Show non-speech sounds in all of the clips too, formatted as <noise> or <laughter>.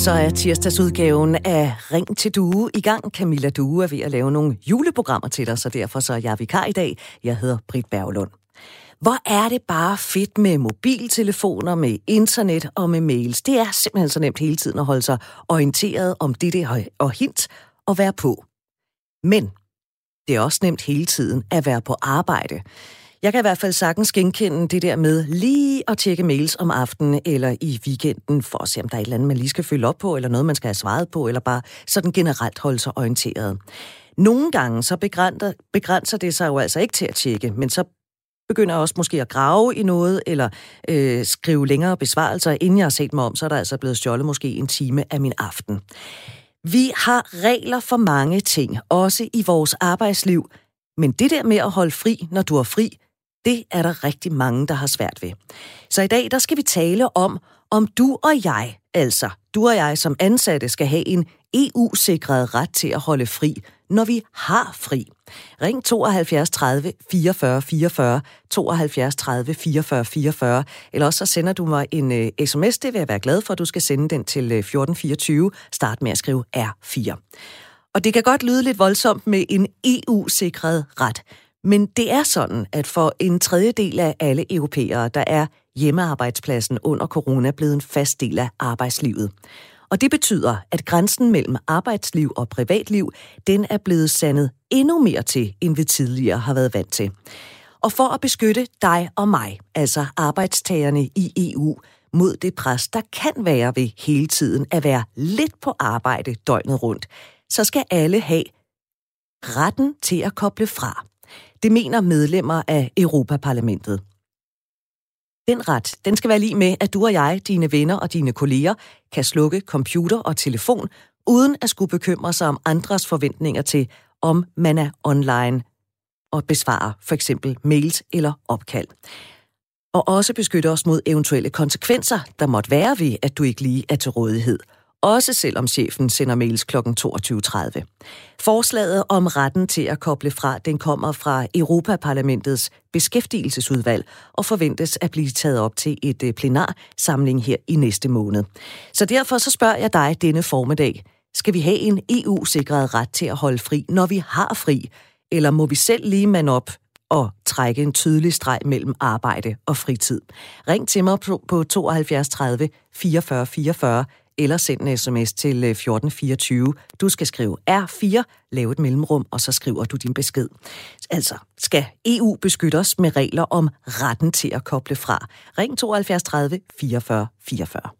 Så er tirsdagsudgaven af Ring til Due i gang. Camilla Due er ved at lave nogle juleprogrammer til dig, så derfor så er jeg vikar i dag. Jeg hedder Britt Berglund. Hvor er det bare fedt med mobiltelefoner, med internet og med mails. Det er simpelthen så nemt hele tiden at holde sig orienteret om det, det og hint og være på. Men det er også nemt hele tiden at være på arbejde. Jeg kan i hvert fald sagtens genkende det der med lige at tjekke mails om aftenen eller i weekenden, for at se, om der er et eller andet, man lige skal følge op på, eller noget, man skal have svaret på, eller bare sådan generelt holde sig orienteret. Nogle gange så begrænser, begrænser det sig jo altså ikke til at tjekke, men så begynder jeg også måske at grave i noget, eller øh, skrive længere besvarelser, inden jeg har set mig om, så er der altså blevet stjålet måske en time af min aften. Vi har regler for mange ting, også i vores arbejdsliv, men det der med at holde fri, når du er fri, det er der rigtig mange, der har svært ved. Så i dag, der skal vi tale om, om du og jeg, altså du og jeg som ansatte, skal have en EU-sikret ret til at holde fri, når vi har fri. Ring 72 30 44 44, 72 30 44 44, eller også så sender du mig en øh, uh, sms, det vil jeg være glad for, du skal sende den til øh, 1424. Start med at skrive R4. Og det kan godt lyde lidt voldsomt med en EU-sikret ret, men det er sådan, at for en tredjedel af alle europæere, der er hjemmearbejdspladsen under corona blevet en fast del af arbejdslivet. Og det betyder, at grænsen mellem arbejdsliv og privatliv, den er blevet sandet endnu mere til, end vi tidligere har været vant til. Og for at beskytte dig og mig, altså arbejdstagerne i EU, mod det pres, der kan være ved hele tiden at være lidt på arbejde døgnet rundt, så skal alle have retten til at koble fra. Det mener medlemmer af Europaparlamentet. Den ret, den skal være lige med, at du og jeg, dine venner og dine kolleger, kan slukke computer og telefon, uden at skulle bekymre sig om andres forventninger til, om man er online og besvarer for eksempel mails eller opkald. Og også beskytte os mod eventuelle konsekvenser, der måtte være ved, at du ikke lige er til rådighed – også selvom chefen sender mails kl. 22.30. Forslaget om retten til at koble fra, den kommer fra Europaparlamentets beskæftigelsesudvalg og forventes at blive taget op til et øh, plenarsamling her i næste måned. Så derfor så spørger jeg dig denne formiddag. Skal vi have en EU-sikret ret til at holde fri, når vi har fri? Eller må vi selv lige man op og trække en tydelig streg mellem arbejde og fritid. Ring til mig på 72 30 44 44 eller send en sms til øh, 1424. Du skal skrive R4, lave et mellemrum, og så skriver du din besked. Altså, skal EU beskytte os med regler om retten til at koble fra? Ring 72 30 44 44.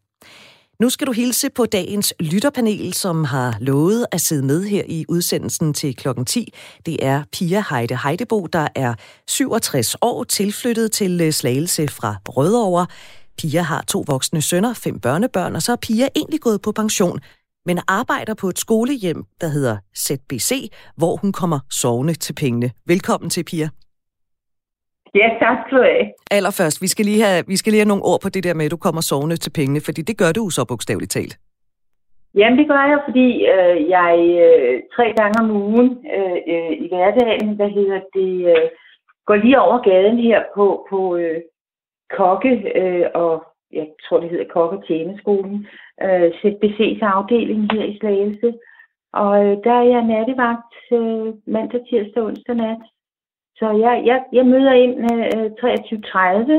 Nu skal du hilse på dagens lytterpanel, som har lovet at sidde med her i udsendelsen til klokken 10. Det er Pia Heide Heidebo, der er 67 år, tilflyttet til øh, Slagelse fra Rødovre. Pia har to voksne sønner, fem børnebørn, og så er Pia egentlig gået på pension, men arbejder på et skolehjem, der hedder ZBC, hvor hun kommer sovende til pengene. Velkommen til, Pia. Ja, tak skal du have. Allerførst, vi skal, lige have, vi skal lige have nogle ord på det der med, at du kommer sovende til pengene, fordi det gør du så bogstaveligt talt. Jamen, det gør jeg, fordi øh, jeg øh, tre gange om ugen øh, øh, i hverdagen, der hedder det, øh, går lige over gaden her på, på, øh, kokke, øh, og jeg tror, det hedder kokke tjeneskolen, øh, ZBC's afdeling her i Slagelse. Og øh, der er jeg nattevagt øh, mandag, tirsdag, onsdag nat. Så jeg, jeg, jeg møder ind øh,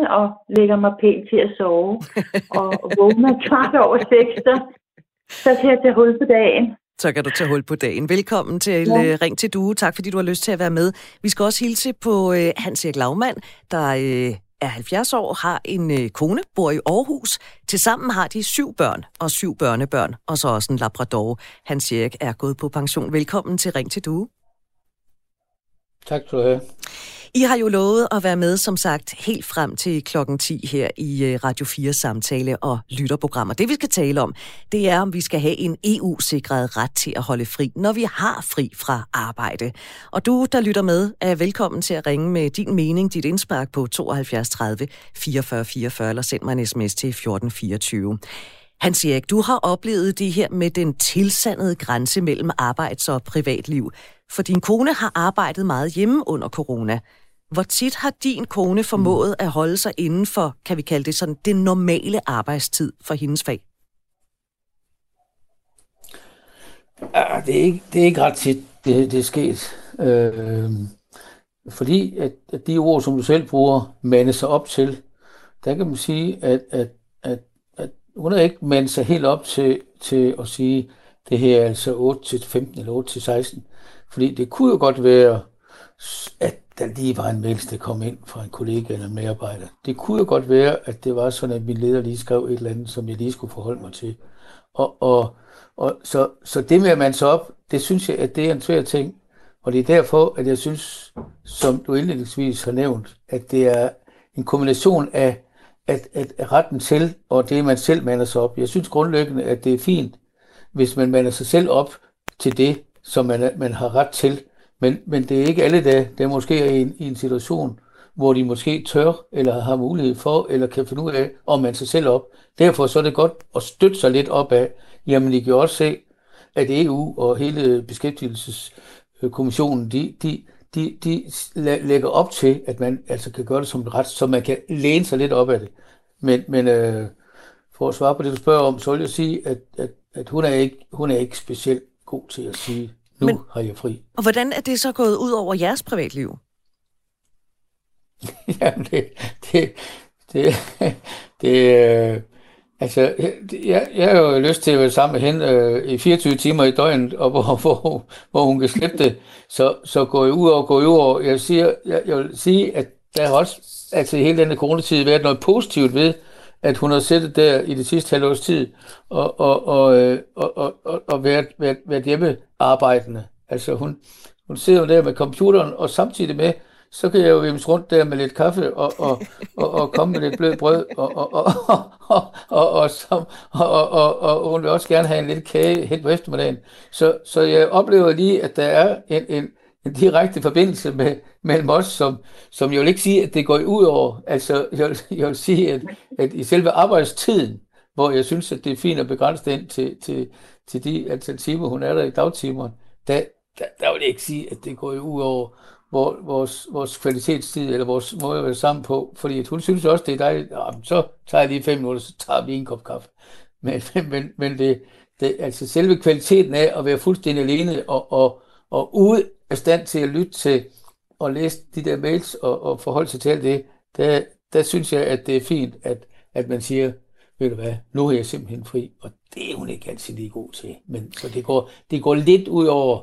23.30 og lægger mig pænt til at sove. <laughs> og vågner kvart over 6. Så kan jeg tage hul på dagen. Så kan du tage hul på dagen. Velkommen til ja. Øh, Ring til Due. Tak fordi du har lyst til at være med. Vi skal også hilse på øh, Hans-Erik Lavmand, der øh, er 70 år, har en øh, kone, bor i Aarhus. Tilsammen har de syv børn og syv børnebørn, og så også en labrador. Hans Erik er gået på pension. Velkommen til Ring til Due. Tak skal du have. I har jo lovet at være med, som sagt, helt frem til klokken 10 her i øh, Radio 4 samtale og lytterprogrammer. Det vi skal tale om, det er, om vi skal have en EU-sikret ret til at holde fri, når vi har fri fra arbejde. Og du, der lytter med, er velkommen til at ringe med din mening, dit indspark på 72 30 44 44, eller send mig en sms til 1424. Hans Erik, du har oplevet det her med den tilsandede grænse mellem arbejds- og privatliv. For din kone har arbejdet meget hjemme under corona. Hvor tit har din kone formået at holde sig inden for, kan vi kalde det sådan, det normale arbejdstid for hendes fag? Ah, det, er ikke, det er ikke ret tit, det, det er sket. Øh, fordi at, at de ord, som du selv bruger, mande sig op til, der kan man sige, at, at, at, at hun har ikke mandet sig helt op til, til at sige, det her er altså 8 til 15 eller 8 til 16. Fordi det kunne jo godt være, at der lige var en mails, der kom ind fra en kollega eller en medarbejder. Det kunne jo godt være, at det var sådan, at min leder lige skrev et eller andet, som jeg lige skulle forholde mig til. Og, og, og så, så det med at man så op, det synes jeg, at det er en svær ting. Og det er derfor, at jeg synes, som du indledningsvis har nævnt, at det er en kombination af at, at retten til, og det man selv mander sig op. Jeg synes grundlæggende, at det er fint, hvis man mander sig selv op til det, som man, man har ret til. Men, men det er ikke alle dage, der måske er i en, i en situation, hvor de måske tør, eller har mulighed for, eller kan finde ud af, om man sig selv op. Derfor så er det godt at støtte sig lidt op af, jamen I kan også se, at EU og hele beskæftigelseskommissionen, de, de, de, de lægger op til, at man altså kan gøre det som ret, så man kan læne sig lidt op af det. Men, men øh, for at svare på det, du spørger om, så vil jeg sige, at, at, at hun, er ikke, hun er ikke specielt god til at sige, nu men, har jeg fri. Og hvordan er det så gået ud over jeres privatliv? <laughs> Jamen, det, det, det, det, øh, Altså, jeg, jeg har jo lyst til at være sammen med hende øh, i 24 timer i døgnet, og hvor, <laughs> hvor, hvor hun kan slippe det. Så, så går jeg ud over, går jeg ud over. Jeg, siger, jeg, jeg vil sige, at der har også altså, i hele denne coronatid været noget positivt ved, at hun har siddet der i det sidste halvårs tid og, og, og, øh, og, og, og, og været, været, været hjemmearbejdende. Altså hun, hun sidder der med computeren, og samtidig med, så kan jeg jo vimse rundt der med lidt kaffe og, og, og, og komme med lidt blød brød, og, og, og, og, og, og, og, og, og, og hun vil også gerne have en lille kage hen på eftermiddagen. Så, så jeg oplever lige, at der er en, en, en direkte forbindelse med, mellem os, som, som jeg vil ikke sige, at det går ud over. Altså, jeg vil, jeg vil sige, at, at i selve arbejdstiden, hvor jeg synes, at det er fint at begrænse den til, til, til de antal timer, hun er der i dagtimerne, der, der, der vil jeg ikke sige, at det går ud over vores, vores kvalitetstid, eller vores måde at være sammen på, fordi at hun synes også, det er dejligt, Jamen, så tager jeg lige fem minutter, så tager vi en kop kaffe. Men, <laughs> men, men det, det, altså selve kvaliteten af at være fuldstændig alene og, og, og ude af stand til at lytte til og læse de der mails og, og forholde sig til alt det, der, der synes jeg, at det er fint, at, at man siger, ved du hvad, nu er jeg simpelthen fri, og det er hun ikke altid lige god til. Men så det går, det går lidt ud over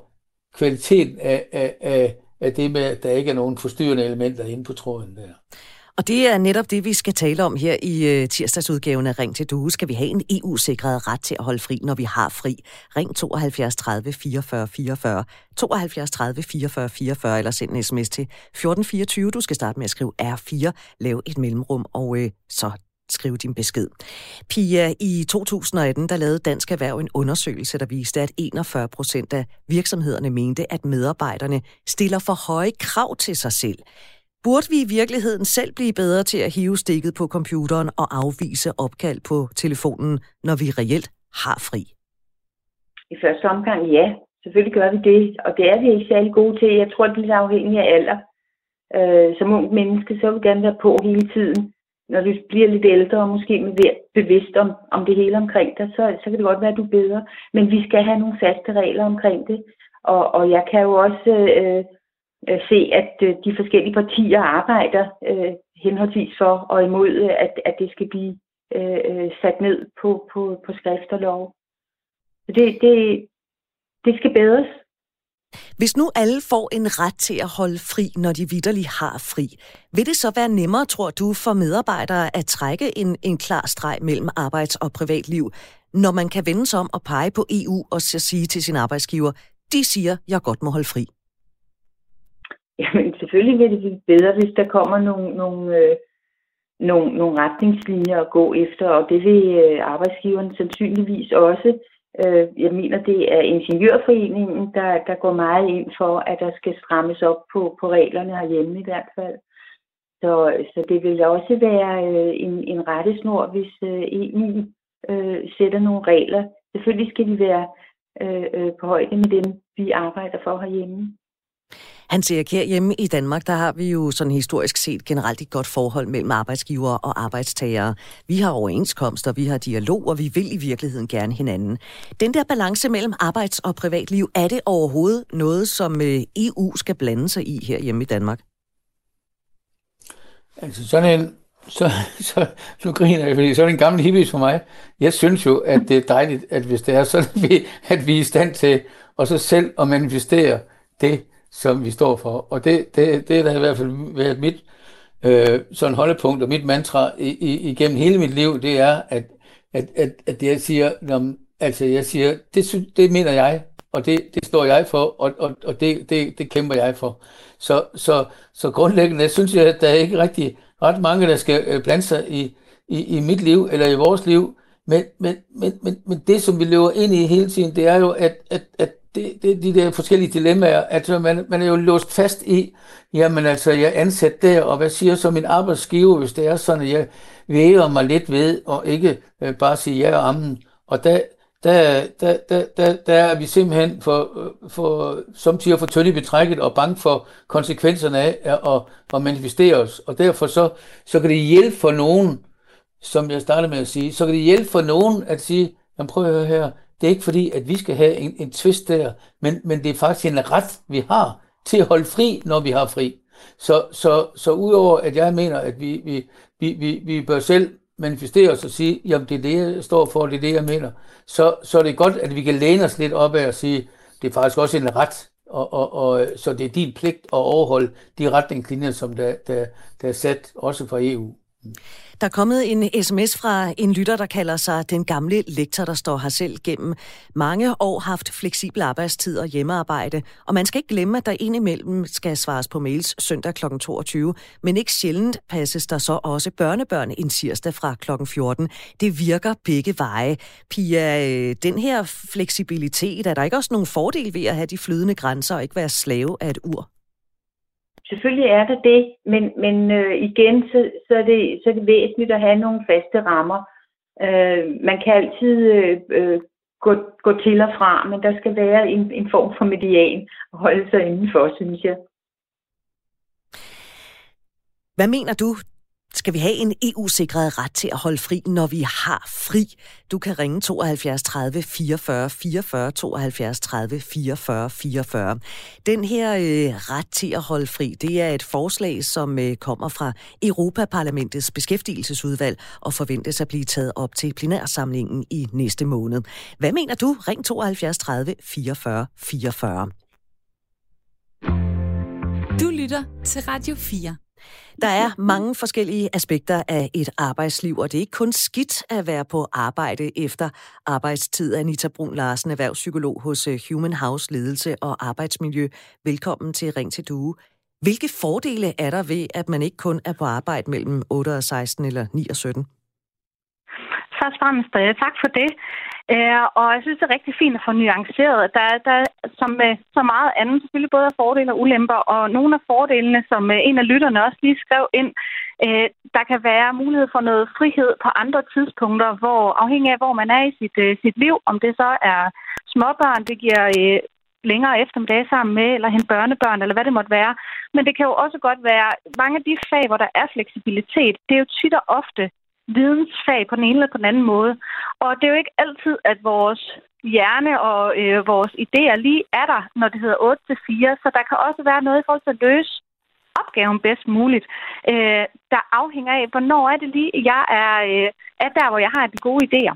kvaliteten af, af, af, af det med, at der ikke er nogen forstyrrende elementer inde på tråden der. Og det er netop det, vi skal tale om her i øh, tirsdagsudgaven af Ring til Due. Skal vi have en EU-sikret ret til at holde fri, når vi har fri? Ring 72 30 44 44, 72 30 44 44, eller send en sms til 1424. Du skal starte med at skrive R4, lave et mellemrum, og øh, så skrive din besked. Pia, i 2018 der lavede Dansk Erhverv en undersøgelse, der viste, at 41 procent af virksomhederne mente, at medarbejderne stiller for høje krav til sig selv. Burde vi i virkeligheden selv blive bedre til at hive stikket på computeren og afvise opkald på telefonen, når vi reelt har fri? I første omgang ja, selvfølgelig gør vi det, og det er vi ikke særlig gode til. Jeg tror, det er lidt afhængigt af alder. Øh, som ung menneske, så vil vi gerne være på hele tiden når du bliver lidt ældre og måske mere bevidst om, om det hele omkring dig, så, så kan det godt være, at du er bedre. Men vi skal have nogle faste regler omkring det. Og, og jeg kan jo også øh, øh, se, at øh, de forskellige partier arbejder øh, henholdsvis for og imod, øh, at, at det skal blive øh, øh, sat ned på, på, på skrift og lov. Det, det, det skal bedres. Hvis nu alle får en ret til at holde fri, når de vidderligt har fri, vil det så være nemmere, tror du, for medarbejdere at trække en, en klar streg mellem arbejds- og privatliv, når man kan vende sig om og pege på EU og så sige til sin arbejdsgiver, de siger, jeg godt må holde fri? Jamen, selvfølgelig vil det blive bedre, hvis der kommer nogle, nogle, øh, nogle, nogle retningslinjer at gå efter, og det vil øh, arbejdsgiveren sandsynligvis også. Øh, jeg mener, det er Ingeniørforeningen, der, der går meget ind for, at der skal strammes op på, på reglerne herhjemme i hvert fald. Så, så det vil også være øh, en, en rettesnor, hvis øh, EU øh, sætter nogle regler. Selvfølgelig skal de være øh, øh, på højde med dem, vi arbejder for herhjemme. Han siger, at hjemme i Danmark, der har vi jo sådan historisk set generelt et godt forhold mellem arbejdsgivere og arbejdstagere. Vi har overenskomster, vi har dialog, og vi vil i virkeligheden gerne hinanden. Den der balance mellem arbejds- og privatliv, er det overhovedet noget, som øh, EU skal blande sig i her hjemme i Danmark? Altså sådan en, så, så nu griner jeg, fordi så en gammel hippies for mig. Jeg synes jo, at det er dejligt, at hvis det er sådan, at vi, at vi er i stand til og så selv at manifestere det, som vi står for. Og det, det, det er i hvert fald været mit øh, sådan holdepunkt og mit mantra i, i, igennem hele mit liv, det er, at, at, at, at det jeg siger, når, altså jeg siger, det, det mener jeg, og det, det står jeg for, og, og, og det, det, det kæmper jeg for. Så, så, så grundlæggende synes jeg, at der er ikke rigtig ret mange, der skal øh, blande sig i, i, i mit liv eller i vores liv. Men, men, men, men, men det, som vi løber ind i hele tiden, det er jo, at, at, at det, det, de der forskellige dilemmaer, at man, man er jo låst fast i, jamen altså, jeg er ansat der, og hvad siger så min arbejdsgiver, hvis det er sådan, at jeg væger mig lidt ved, og ikke øh, bare sige ja og ammen. Og der, der, der, der, der, der er vi simpelthen for, øh, for samtidig for tynde betrækket og bange for konsekvenserne af at, at manifestere os. Og derfor så, så kan det hjælpe for nogen, som jeg startede med at sige, så kan det hjælpe for nogen at sige, jamen prøv at høre her, det er ikke fordi, at vi skal have en, en twist der, men, men det er faktisk en ret, vi har til at holde fri, når vi har fri. Så, så, så udover at jeg mener, at vi, vi, vi, vi, vi bør selv manifestere os og sige, jamen det er det, jeg står for, det er det, jeg mener, så, så er det godt, at vi kan læne os lidt op af og sige, det er faktisk også en ret, og, og, og, så det er din pligt at overholde de retningslinjer, som der, der, der er sat også fra EU. Der er kommet en sms fra en lytter, der kalder sig den gamle lektor, der står her selv gennem mange år haft fleksibel arbejdstid og hjemmearbejde. Og man skal ikke glemme, at der indimellem skal svares på mails søndag kl. 22, men ikke sjældent passes der så også børnebørn en tirsdag fra kl. 14. Det virker begge veje. Pia, øh, den her fleksibilitet, er der ikke også nogle fordele ved at have de flydende grænser og ikke være slave af et ur? Selvfølgelig er der det, men, men øh, igen, så, så, er det, så er det væsentligt at have nogle faste rammer. Øh, man kan altid øh, øh, gå, gå til og fra, men der skal være en, en form for median at holde sig indenfor, synes jeg. Hvad mener du, skal vi have en EU-sikret ret til at holde fri, når vi har fri? Du kan ringe 72 30 44 44 72 30 44 44. Den her øh, ret til at holde fri, det er et forslag, som øh, kommer fra Europaparlamentets beskæftigelsesudvalg og forventes at blive taget op til plenærsamlingen i næste måned. Hvad mener du? Ring 72 30 44 44. Du lytter til Radio 4. Der er mange forskellige aspekter af et arbejdsliv, og det er ikke kun skidt at være på arbejde efter arbejdstid. Anita Brun Larsen, erhvervspsykolog hos øh, Human House Ledelse og Arbejdsmiljø. Velkommen til Ring til Due. Hvilke fordele er der ved, at man ikke kun er på arbejde mellem 8 og 16 eller 9 og 17? Først og fremmest øh, tak for det. Øh, og jeg synes, det er rigtig fint at få nuanceret. Der, der som med så meget andet selvfølgelig både er fordele og ulemper, og nogle af fordelene, som øh, en af lytterne også lige skrev ind, øh, der kan være mulighed for noget frihed på andre tidspunkter, hvor afhængig af, hvor man er i sit, sit liv, om det så er småbørn, det giver længere eftermiddag sammen med, eller hente børnebørn, eller hvad det måtte være. Men det kan jo også godt være mange af de fag, hvor der er fleksibilitet, det er jo tit og ofte vidensfag på den ene eller på den anden måde. Og det er jo ikke altid, at vores hjerne og øh, vores idéer lige er der, når det hedder 8 til 4. Så der kan også være noget i forhold til at løse opgaven bedst muligt, øh, der afhænger af, hvornår er det lige, jeg er, øh, er der, hvor jeg har de gode idéer.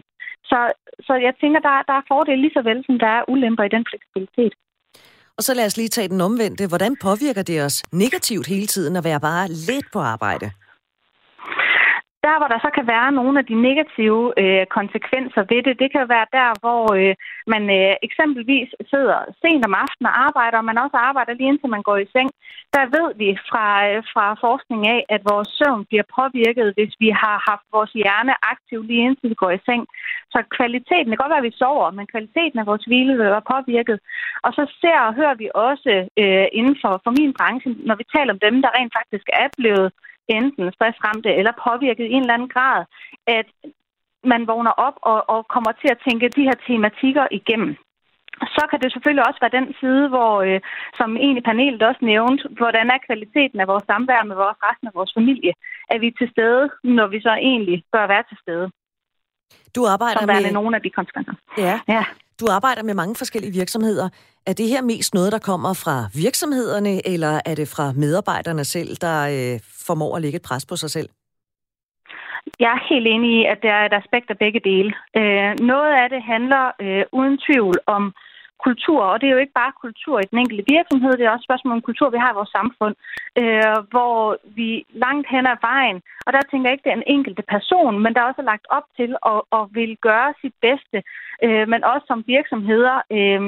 Så, så jeg tænker, der, der er fordele lige så vel, som der er ulemper i den fleksibilitet. Og så lad os lige tage den omvendte. Hvordan påvirker det os negativt hele tiden at være bare lidt på arbejde? Der, hvor der så kan være nogle af de negative øh, konsekvenser ved det, det kan være der, hvor øh, man øh, eksempelvis sidder sent om aftenen og arbejder, og man også arbejder lige indtil man går i seng. Der ved vi fra, øh, fra forskning af, at vores søvn bliver påvirket, hvis vi har haft vores hjerne aktiv lige indtil vi går i seng. Så kvaliteten, det kan godt være, at vi sover, men kvaliteten af vores hvile vil være påvirket. Og så ser og hører vi også øh, inden for, for min branche, når vi taler om dem, der rent faktisk er blevet enten stressramte eller påvirket i en eller anden grad, at man vågner op og, og kommer til at tænke de her tematikker igennem. så kan det selvfølgelig også være den side, hvor, øh, som en i panelet også nævnte, hvordan er kvaliteten af vores samvær med vores resten af vores familie? Er vi til stede, når vi så egentlig bør være til stede? Du arbejder som med... nogle af de konsekvenser. Ja. ja. Du arbejder med mange forskellige virksomheder. Er det her mest noget, der kommer fra virksomhederne, eller er det fra medarbejderne selv, der øh, formår at lægge et pres på sig selv? Jeg er helt enig i, at der er et aspekt af begge dele. Øh, noget af det handler øh, uden tvivl om kultur, og det er jo ikke bare kultur i den enkelte virksomhed, det er også spørgsmål om kultur, vi har i vores samfund, øh, hvor vi langt hen ad vejen, og der tænker jeg ikke, det er en enkelte person, men der er også lagt op til at, at vil gøre sit bedste, øh, men også som virksomheder, øh,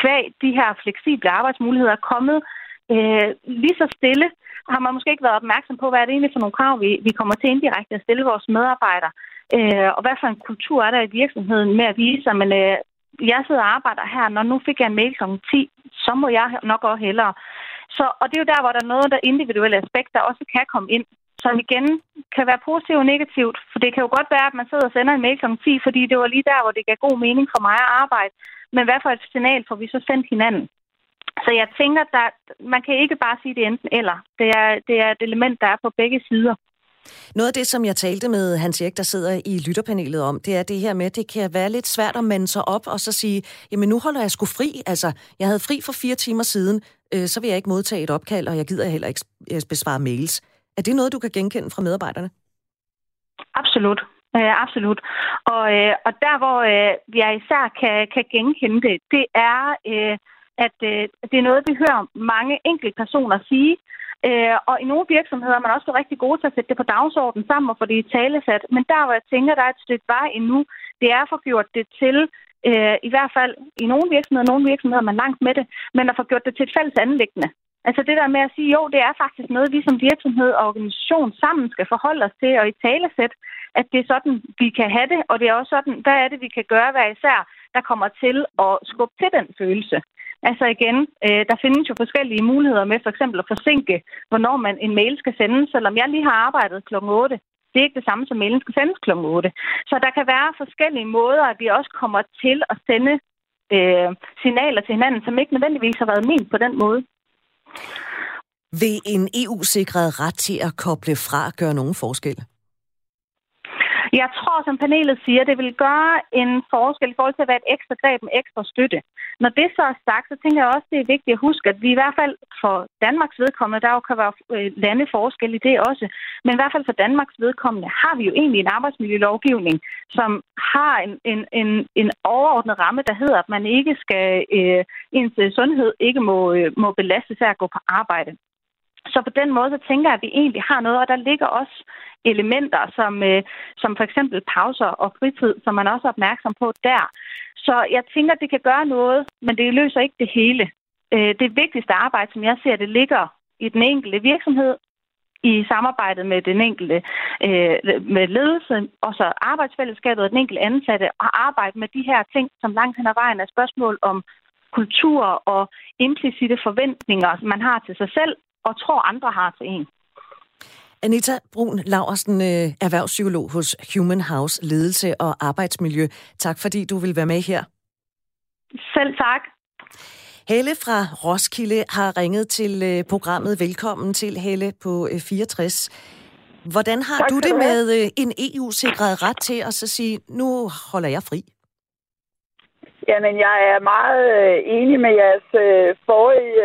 kvæg de her fleksible arbejdsmuligheder, er kommet øh, lige så stille, har man måske ikke været opmærksom på, hvad er det egentlig for nogle krav, vi, vi kommer til indirekte at stille vores medarbejdere, øh, og hvad for en kultur er der i virksomheden med at vise, at man, øh, jeg sidder og arbejder her, når nu fik jeg en mail kl. 10, så må jeg nok også hellere. Så, og det er jo der, hvor der er noget der individuelle aspekter også kan komme ind, som igen kan være positivt og negativt. For det kan jo godt være, at man sidder og sender en mail kl. 10, fordi det var lige der, hvor det gav god mening for mig at arbejde. Men hvad for et signal får vi så sendt hinanden? Så jeg tænker, at man kan ikke bare sige det enten eller. Det er, det er et element, der er på begge sider. Noget af det, som jeg talte med Hans Erik, der sidder i lytterpanelet om, det er det her med, at det kan være lidt svært at mande sig op og så sige, jamen nu holder jeg sgu fri. Altså, jeg havde fri for fire timer siden, øh, så vil jeg ikke modtage et opkald, og jeg gider heller ikke øh, besvare mails. Er det noget, du kan genkende fra medarbejderne? Absolut. Øh, absolut. Og, øh, og der, hvor øh, jeg især kan, kan genkende det, det er, øh, at øh, det er noget, vi hører mange enkelte personer sige, Øh, og i nogle virksomheder er man også rigtig gode til at sætte det på dagsordenen sammen og få det i talesat. Men der, hvor jeg tænker, der er et stykke vej endnu, det er at få gjort det til, øh, i hvert fald i nogle virksomheder, nogle virksomheder er man langt med det, men at få gjort det til et fælles anlæggende. Altså det der med at sige, jo, det er faktisk noget, vi som virksomhed og organisation sammen skal forholde os til og i talesæt, at det er sådan, vi kan have det, og det er også sådan, hvad er det, vi kan gøre hver især, der kommer til at skubbe til den følelse. Altså igen, øh, der findes jo forskellige muligheder med for eksempel at forsinke, hvornår man en mail skal sendes. Selvom jeg lige har arbejdet kl. 8, det er ikke det samme, som mailen skal sendes kl. 8. Så der kan være forskellige måder, at vi også kommer til at sende øh, signaler til hinanden, som ikke nødvendigvis har været ment på den måde. Vil en EU-sikret ret til at koble fra gøre nogen forskel? Jeg tror, som panelet siger, det vil gøre en forskel i forhold til at være et ekstra greb med ekstra støtte. Når det så er sagt, så tænker jeg også, det er vigtigt at huske, at vi i hvert fald for Danmarks vedkommende, der jo kan være øh, landeforskel i det også, men i hvert fald for Danmarks vedkommende har vi jo egentlig en arbejdsmiljølovgivning, som har en, en, en, en overordnet ramme, der hedder, at man ikke skal, øh, ens sundhed ikke må, øh, må belastes af at gå på arbejde. Så på den måde, så tænker jeg, at vi egentlig har noget, og der ligger også elementer, som, øh, som for eksempel pauser og fritid, som man også er opmærksom på der. Så jeg tænker, at det kan gøre noget, men det løser ikke det hele. Øh, det vigtigste arbejde, som jeg ser, det ligger i den enkelte virksomhed, i samarbejdet med den enkelte øh, med ledelse, og så arbejdsfællesskabet og den enkelte ansatte, og arbejde med de her ting, som langt hen ad vejen er spørgsmål om kultur og implicite forventninger, man har til sig selv, og tror andre har til en. Anita Brun Laversen, øh, erhvervspsykolog hos Human House Ledelse og Arbejdsmiljø. Tak fordi du vil være med her. Selv tak. Helle fra Roskilde har ringet til øh, programmet. Velkommen til Helle på 64. Øh, Hvordan har tak, du det med en EU-sikret ret til at så sige, nu holder jeg fri? Jamen, jeg er meget enig med jeres forrige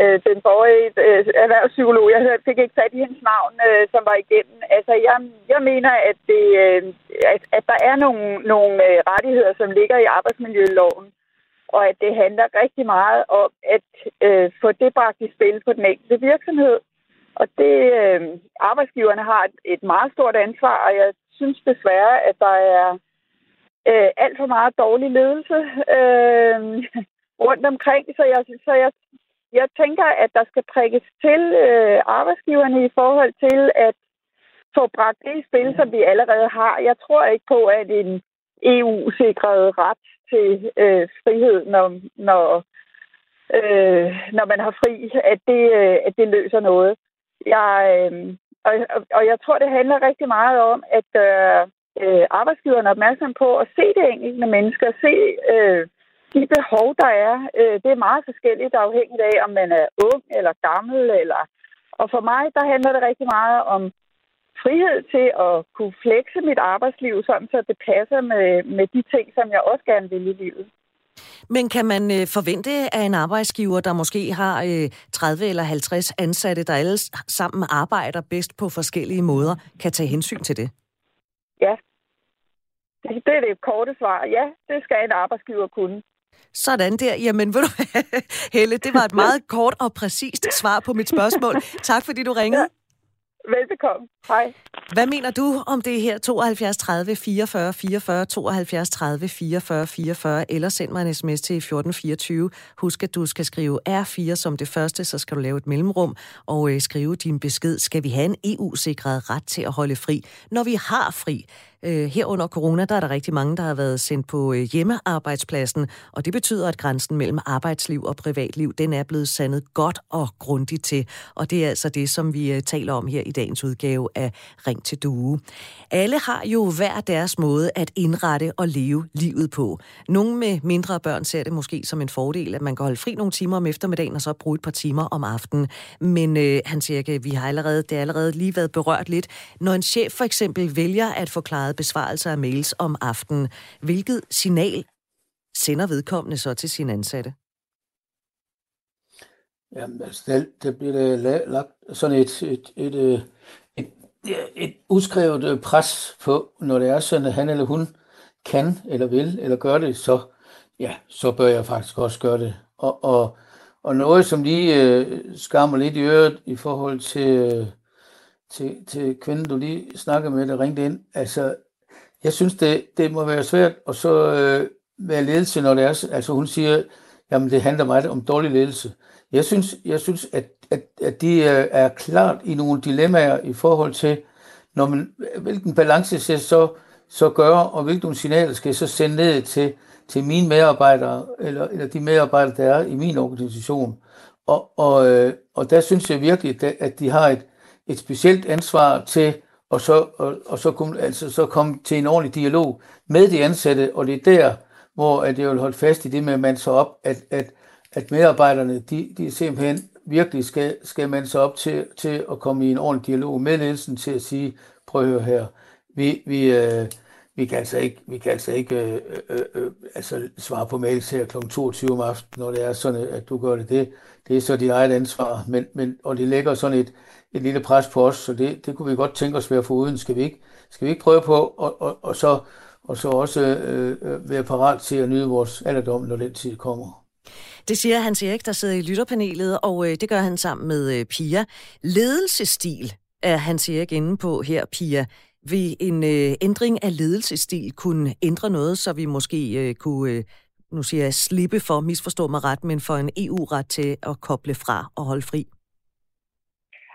øh, den forrige øh, erhvervspsykolog, jeg hørte, fik ikke fat i hendes navn, øh, som var igennem. Altså, jeg, jeg mener, at, det, øh, at, at der er nogle, nogle øh, rettigheder, som ligger i arbejdsmiljøloven, og at det handler rigtig meget om at øh, få det bragt i spil på den enkelte virksomhed. Og det, øh, arbejdsgiverne har et, et meget stort ansvar, og jeg synes desværre, at der er øh, alt for meget dårlig ledelse øh, rundt omkring. Så jeg, så jeg jeg tænker, at der skal prikkes til øh, arbejdsgiverne i forhold til at få bragt det i spil, som vi allerede har. Jeg tror ikke på, at en EU-sikret ret til øh, frihed, når, når, øh, når man har fri, at det, øh, at det løser noget. Jeg, øh, og, og jeg tror, det handler rigtig meget om at gøre øh, arbejdsgiverne opmærksom på at se det enkelte mennesker, se øh, de behov, der er, øh, det er meget forskelligt afhængigt af, om man er ung eller gammel. Eller... Og for mig, der handler det rigtig meget om frihed til at kunne flekse mit arbejdsliv, sådan så det passer med, med de ting, som jeg også gerne vil i livet. Men kan man øh, forvente af en arbejdsgiver, der måske har øh, 30 eller 50 ansatte, der alle sammen arbejder bedst på forskellige måder, kan tage hensyn til det? Ja. Det, det er det korte svar. Ja, det skal en arbejdsgiver kunne. Sådan der. Jamen, ved du <laughs> Helle, det var et meget kort og præcist svar på mit spørgsmål. Tak fordi du ringede. Velbekomme. Hej. Hvad mener du om det her 72 30 44 44 72 30 44 44 eller send mig en sms til 1424. Husk, at du skal skrive R4 som det første, så skal du lave et mellemrum og øh, skrive din besked. Skal vi have en EU-sikret ret til at holde fri, når vi har fri? Øh, her under corona, der er der rigtig mange, der har været sendt på øh, hjemmearbejdspladsen, og det betyder, at grænsen mellem arbejdsliv og privatliv, den er blevet sandet godt og grundigt til. Og det er altså det, som vi øh, taler om her i dagens udgave af Ring til Due. Alle har jo hver deres måde at indrette og leve livet på. Nogle med mindre børn ser det måske som en fordel, at man kan holde fri nogle timer om eftermiddagen og så bruge et par timer om aftenen. Men øh, han siger, at vi har allerede, det har allerede lige været berørt lidt. Når en chef for eksempel vælger at forklare meget besvarelser af mails om aftenen. Hvilket signal sender vedkommende så til sin ansatte? Jamen, altså, der, der bliver der lagt sådan et, et, et, øh, et, et, et udskrevet øh, pres på, når det er sådan, at han eller hun kan, eller vil, eller gør det, så, ja, så bør jeg faktisk også gøre det. Og, og, og noget, som lige øh, skammer lidt i øret i forhold til, øh, til, til kvinden, du lige snakkede med, der ringte ind. Altså, jeg synes, det, det må være svært at så øh, være ledelse, når det er, altså hun siger, jamen det handler meget om dårlig ledelse. Jeg synes, jeg synes at, at, at de øh, er klart i nogle dilemmaer i forhold til, når man, hvilken balance skal så, så gøre, og hvilke signaler skal jeg så sende ned til, til mine medarbejdere, eller, eller de medarbejdere, der er i min organisation. Og, og, øh, og der synes jeg virkelig, at de har et, et specielt ansvar til og så, og, og så, kom, altså, så komme til en ordentlig dialog med de ansatte, og det er der, hvor at jeg vil holde fast i det med at man så op, at, at, at medarbejderne, de, de simpelthen virkelig skal, skal man så op til, til at komme i en ordentlig dialog med ledelsen til at sige, prøv at høre her, vi, vi, øh, vi kan altså ikke, vi kan altså ikke øh, øh, øh, øh altså svare på mails her kl. 22 om aftenen, når det er sådan, at du gør det. Det, det er så dit eget ansvar, men, men, og det lægger sådan et, et lille pres på os, så det, det kunne vi godt tænke os være uden. Skal vi ikke, skal vi ikke prøve på, og, og, og, så, og så også øh, øh, være parat til at nyde vores alderdom, når den tid kommer? Det siger Hans Erik, der sidder i lytterpanelet, og øh, det gør han sammen med øh, Pia. Ledelsestil er Hans Erik inde på her, Pia. Vil en øh, ændring af ledelsestil kunne ændre noget, så vi måske øh, kunne, øh, nu siger jeg, slippe for, misforstå mig ret, men for en EU-ret til at koble fra og holde fri?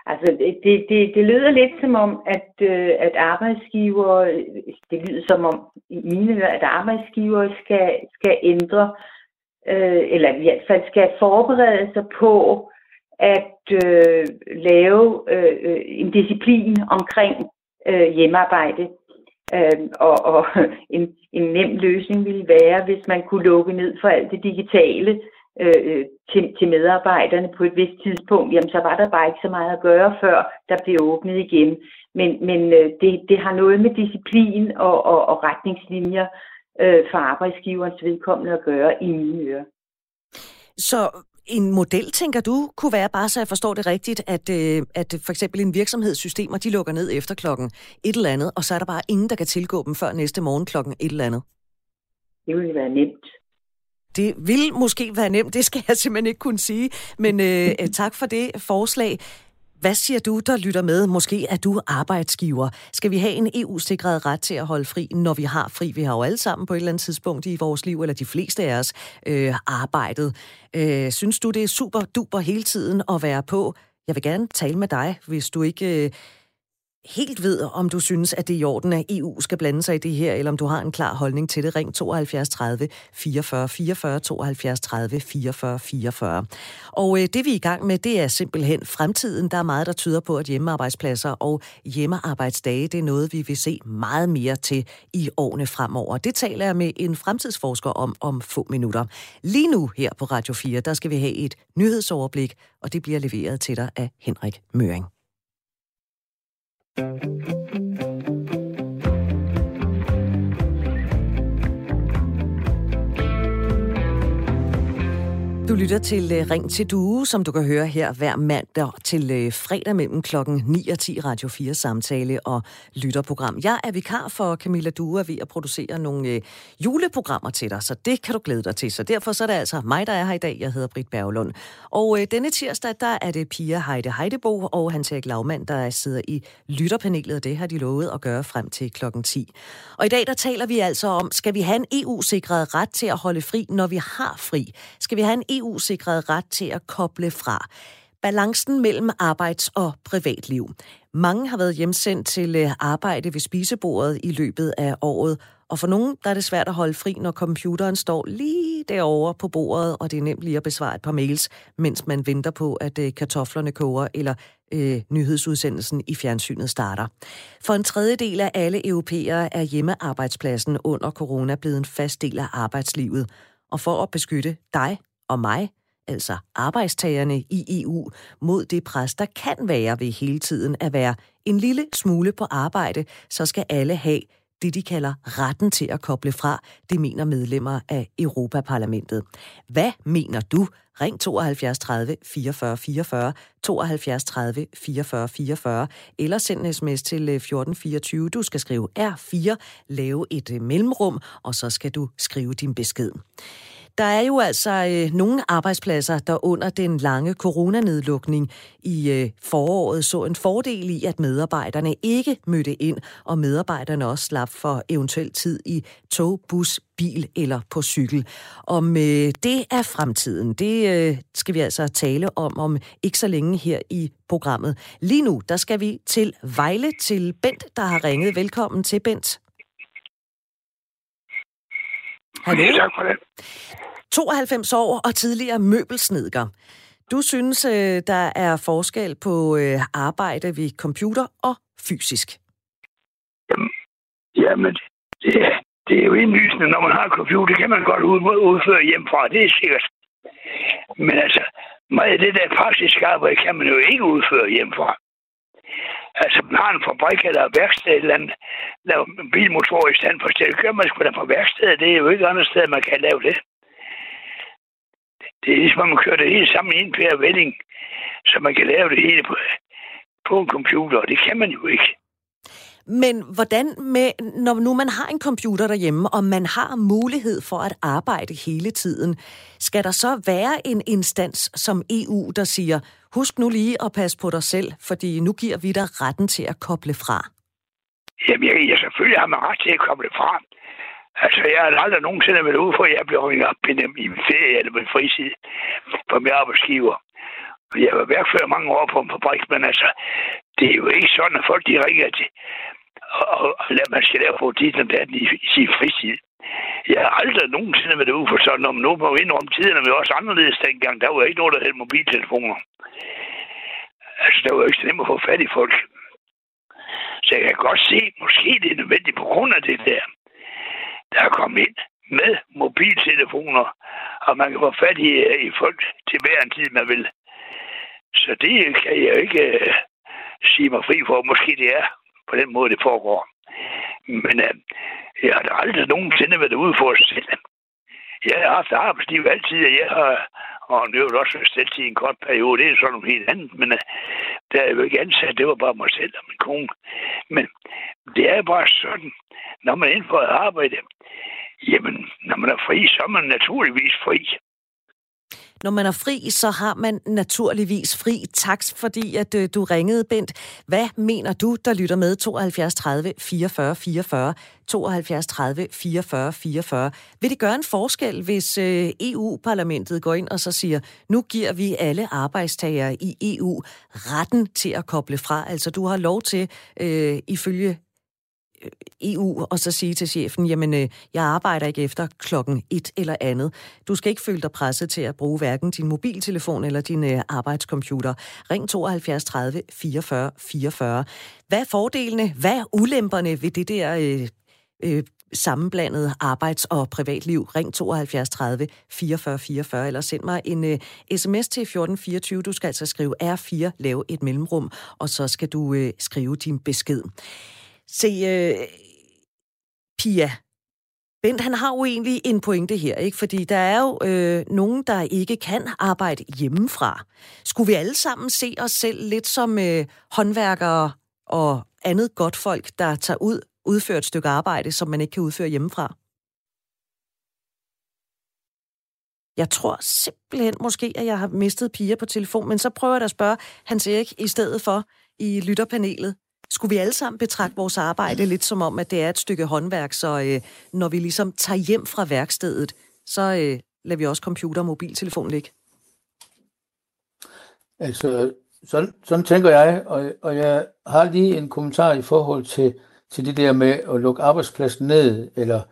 Altså, det, det, det lyder lidt som om, at, øh, at arbejdsgiver, det lyder som om i mine at arbejdsgiver skal, skal ændre, øh, eller i hvert fald skal forberede sig på at øh, lave øh, øh, en disciplin omkring øh, hjemmearbejde. Øh, og og en, en nem løsning ville være, hvis man kunne lukke ned for alt det digitale, øh, til, til medarbejderne på et vist tidspunkt, jamen så var der bare ikke så meget at gøre, før der blev åbnet igen. Men, men øh, det, det har noget med disciplin og, og, og retningslinjer øh, for arbejdsgiverens vedkommende at gøre i mine ører. Så en model, tænker du, kunne være, bare så jeg forstår det rigtigt, at, øh, at for eksempel en virksomhedssystemer, de lukker ned efter klokken et eller andet, og så er der bare ingen, der kan tilgå dem før næste morgen klokken et eller andet? Det ville være nemt. Det vil måske være nemt, det skal jeg simpelthen ikke kunne sige. Men øh, <laughs> øh, tak for det forslag. Hvad siger du, der lytter med? Måske er du arbejdsgiver. Skal vi have en EU-sikret ret til at holde fri, når vi har fri? Vi har jo alle sammen på et eller andet tidspunkt i vores liv, eller de fleste af os, øh, arbejdet. Øh, synes du, det er super duper hele tiden at være på? Jeg vil gerne tale med dig, hvis du ikke... Øh, helt ved, om du synes, at det er i orden, at EU skal blande sig i det her, eller om du har en klar holdning til det. Ring 72 30 44 44 72 30 44 44. Og øh, det vi er i gang med, det er simpelthen fremtiden. Der er meget, der tyder på, at hjemmearbejdspladser og hjemmearbejdsdage, det er noget, vi vil se meget mere til i årene fremover. Det taler jeg med en fremtidsforsker om om få minutter. Lige nu her på Radio 4, der skal vi have et nyhedsoverblik, og det bliver leveret til dig af Henrik Møring. Thank you. Du lytter til øh, Ring til Due, som du kan høre her hver mandag til øh, fredag mellem klokken 9 og 10 Radio 4 samtale og lytterprogram. Jeg er vikar for Camilla Due og ved at producere nogle øh, juleprogrammer til dig, så det kan du glæde dig til. Så derfor så er det altså mig, der er her i dag. Jeg hedder Britt Berglund. Og denne tirsdag, der er det Pia Heide Heidebo og Hans Erik Lagmand, der sidder i lytterpanelet, og det har de lovet at gøre frem til klokken 10. Og i dag, der taler vi altså om, skal vi have en EU-sikret ret til at holde fri, når vi har fri? Skal vi have en EU-sikret ret til at koble fra. Balancen mellem arbejds- og privatliv. Mange har været hjemsendt til øh, arbejde ved spisebordet i løbet af året, og for nogen der er det svært at holde fri, når computeren står lige derovre på bordet, og det er nemt lige at besvare et par mails, mens man venter på, at øh, kartoflerne koger, eller øh, nyhedsudsendelsen i fjernsynet starter. For en tredjedel af alle europæere er hjemmearbejdspladsen under corona blevet en fast del af arbejdslivet. Og for at beskytte dig og mig, altså arbejdstagerne i EU, mod det pres, der kan være ved hele tiden at være en lille smule på arbejde, så skal alle have det, de kalder retten til at koble fra. Det mener medlemmer af Europaparlamentet. Hvad mener du? Ring 72 30 44 44, 72 30 44 44, eller send en sms til øh, 1424. Du skal skrive R4, lave et øh, mellemrum, og så skal du skrive din besked. Der er jo altså øh, nogle arbejdspladser, der under den lange coronanedlukning i øh, foråret så en fordel i, at medarbejderne ikke mødte ind, og medarbejderne også slap for eventuel tid i tog, bus, bil eller på cykel. Om øh, det er fremtiden, det øh, skal vi altså tale om om ikke så længe her i programmet. Lige nu, der skal vi til Vejle til Bent, der har ringet. Velkommen til Bent. Hallo? Ja, tak for det. 92 år og tidligere møbelsnedker. Du synes, øh, der er forskel på øh, arbejde ved computer og fysisk? Jamen, jamen det, det er jo indlysende, når man har computer, det kan man godt udføre hjemmefra, det er sikkert. Men altså, meget af det der praktiske arbejde kan man jo ikke udføre hjemmefra. Altså, man har en fabrik eller værksted eller andet, laver en bilmotor i stand for det kører man sgu da på værkstedet. Det er jo ikke andet sted, man kan lave det. Det er ligesom, at man kører det hele sammen i en pære vending, så man kan lave det hele på, på en computer, og det kan man jo ikke. Men hvordan med, når nu man har en computer derhjemme, og man har mulighed for at arbejde hele tiden, skal der så være en instans som EU, der siger, husk nu lige at passe på dig selv, fordi nu giver vi dig retten til at koble fra? Jamen, jeg, jeg selvfølgelig har man ret til at koble fra. Altså, jeg har aldrig nogensinde været ude for, at jeg blev ringet op i min ferie eller min fritid for min arbejdsgiver. Jeg var værkfører mange år på en fabrik, men altså, det er jo ikke sådan, at folk de ringer til, og, og man skal lave på dit og datten i, i sin fritid. Jeg har aldrig nogensinde været ude for sådan, om nu må vi indrømme tiden, og vi også anderledes dengang. Der var ikke noget, der hed mobiltelefoner. Altså, der var jo ikke så nemt at få fat i folk. Så jeg kan godt se, måske det er nødvendigt på grund af det der der er kommet ind med mobiltelefoner, og man kan få fat i, i folk til hver en tid, man vil. Så det kan jeg ikke øh, sige mig fri for. Måske det er på den måde, det foregår. Men øh, jeg har da aldrig nogensinde været ude for at sætte. Jeg har haft arbejdsliv altid, og jeg har og det er også stillet i en kort periode. Det er sådan noget helt andet, men øh, der er jo ikke ansat. Det var bare mig selv og min kone. Men det er bare sådan, når man er inde på at arbejde, jamen, når man er fri, så er man naturligvis fri. Når man er fri, så har man naturligvis fri. Tak fordi, at øh, du ringede, Bent. Hvad mener du, der lytter med 72 30 44 44? 72 30 44 44. Vil det gøre en forskel, hvis øh, EU-parlamentet går ind og så siger, nu giver vi alle arbejdstagere i EU retten til at koble fra? Altså, du har lov til, øh, ifølge EU og så sige til chefen, jamen øh, jeg arbejder ikke efter klokken et eller andet. Du skal ikke føle dig presset til at bruge hverken din mobiltelefon eller din øh, arbejdscomputer. Ring 72 30 44 44. Hvad er fordelene, hvad er ulemperne ved det der øh, øh, sammenblandet arbejds- og privatliv. Ring 72 30 44 44, eller send mig en øh, uh, sms til 1424. Du skal altså skrive R4, lave et mellemrum, og så skal du uh, skrive din besked. Se, øh, Pia, Bent, han har jo egentlig en pointe her, ikke? Fordi der er jo øh, nogen, der ikke kan arbejde hjemmefra. Skulle vi alle sammen se os selv lidt som øh, håndværkere og andet godt folk, der tager ud, udfører et stykke arbejde, som man ikke kan udføre hjemmefra? Jeg tror simpelthen måske, at jeg har mistet Pia på telefon, men så prøver jeg da at spørge Hans Erik i stedet for i lytterpanelet. Skulle vi alle sammen betragte vores arbejde lidt som om, at det er et stykke håndværk, så øh, når vi ligesom tager hjem fra værkstedet, så øh, lader vi også computer og mobiltelefon ligge? Altså, sådan, sådan tænker jeg, og, og jeg har lige en kommentar i forhold til, til det der med at lukke arbejdspladsen ned, eller,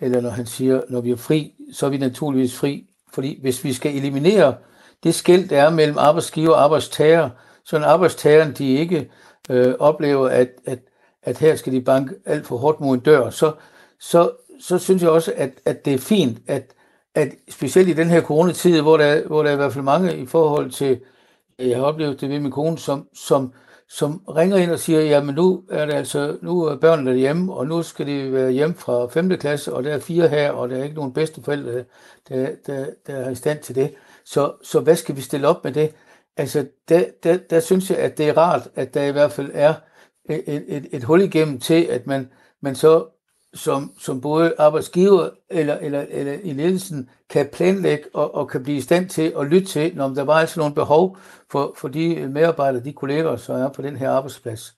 eller når han siger, når vi er fri, så er vi naturligvis fri. Fordi hvis vi skal eliminere det skæld, der er mellem arbejdsgiver og arbejdstager, så en arbejdstageren, de ikke øh, oplever, at, at, at her skal de banke alt for hårdt mod en dør, så, så, så synes jeg også, at, at det er fint, at, at specielt i den her coronatid, hvor der, hvor der er i hvert fald mange i forhold til, øh, jeg har oplevet det ved min kone, som, som, som ringer ind og siger, jamen nu er det altså, nu er børnene hjemme, og nu skal de være hjemme fra 5. klasse, og der er fire her, og der er ikke nogen bedsteforældre, der, der, der er i stand til det. Så, så hvad skal vi stille op med det? Altså, der, der, der synes jeg, at det er rart, at der i hvert fald er et, et, et hul igennem til, at man, man så som, som både arbejdsgiver eller, eller, eller i ledelsen kan planlægge og, og kan blive i stand til at lytte til, når der var altså nogle behov for, for de medarbejdere, de kolleger, som er på den her arbejdsplads.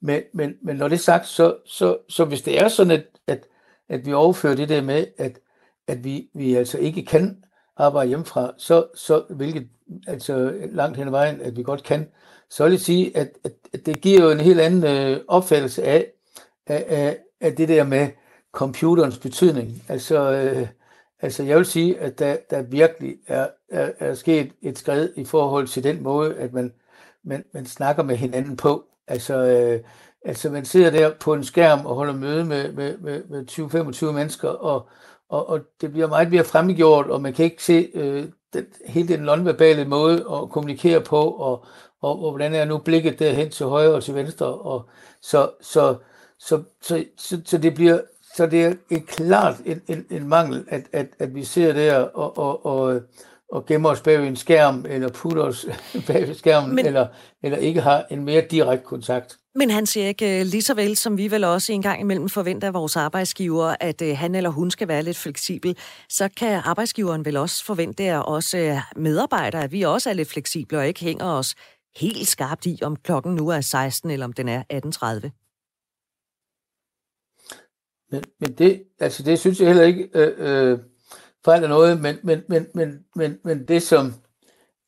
Men, men, men når det er sagt, så, så, så hvis det er sådan, at, at, at vi overfører det der med, at, at vi, vi altså ikke kan arbejde hjemmefra, så, så hvilket altså langt hen ad vejen, at vi godt kan, så vil jeg sige, at, at, at det giver jo en helt anden øh, opfattelse af, af, af, af det der med computerens betydning. Altså, øh, altså jeg vil sige, at der, der virkelig er, er, er sket et skridt i forhold til den måde, at man, man, man snakker med hinanden på. Altså, øh, altså man sidder der på en skærm og holder møde med, med, med, med 20-25 mennesker, og, og, og det bliver meget mere fremgjort, og man kan ikke se øh, den, hele den nonverbale måde at kommunikere på, og, og, og hvordan er nu blikket derhen til højre og til venstre, og så, så, så, så, så, så det bliver så det er et klart en, en, en mangel, at, at, at vi ser der og, og, og, og gemmer os bag en skærm, eller putter os <laughs> bag skærmen, Men... eller, eller ikke har en mere direkte kontakt. Men han siger ikke, lige så vel som vi vel også en gang imellem forventer af vores arbejdsgiver, at øh, han eller hun skal være lidt fleksibel, så kan arbejdsgiveren vel også forvente af os øh, medarbejdere, at vi også er lidt fleksible og ikke hænger os helt skarpt i, om klokken nu er 16 eller om den er 18.30. Men, men det, altså det synes jeg heller ikke øh, øh, fejler noget, men, men, men, men, men, men det som,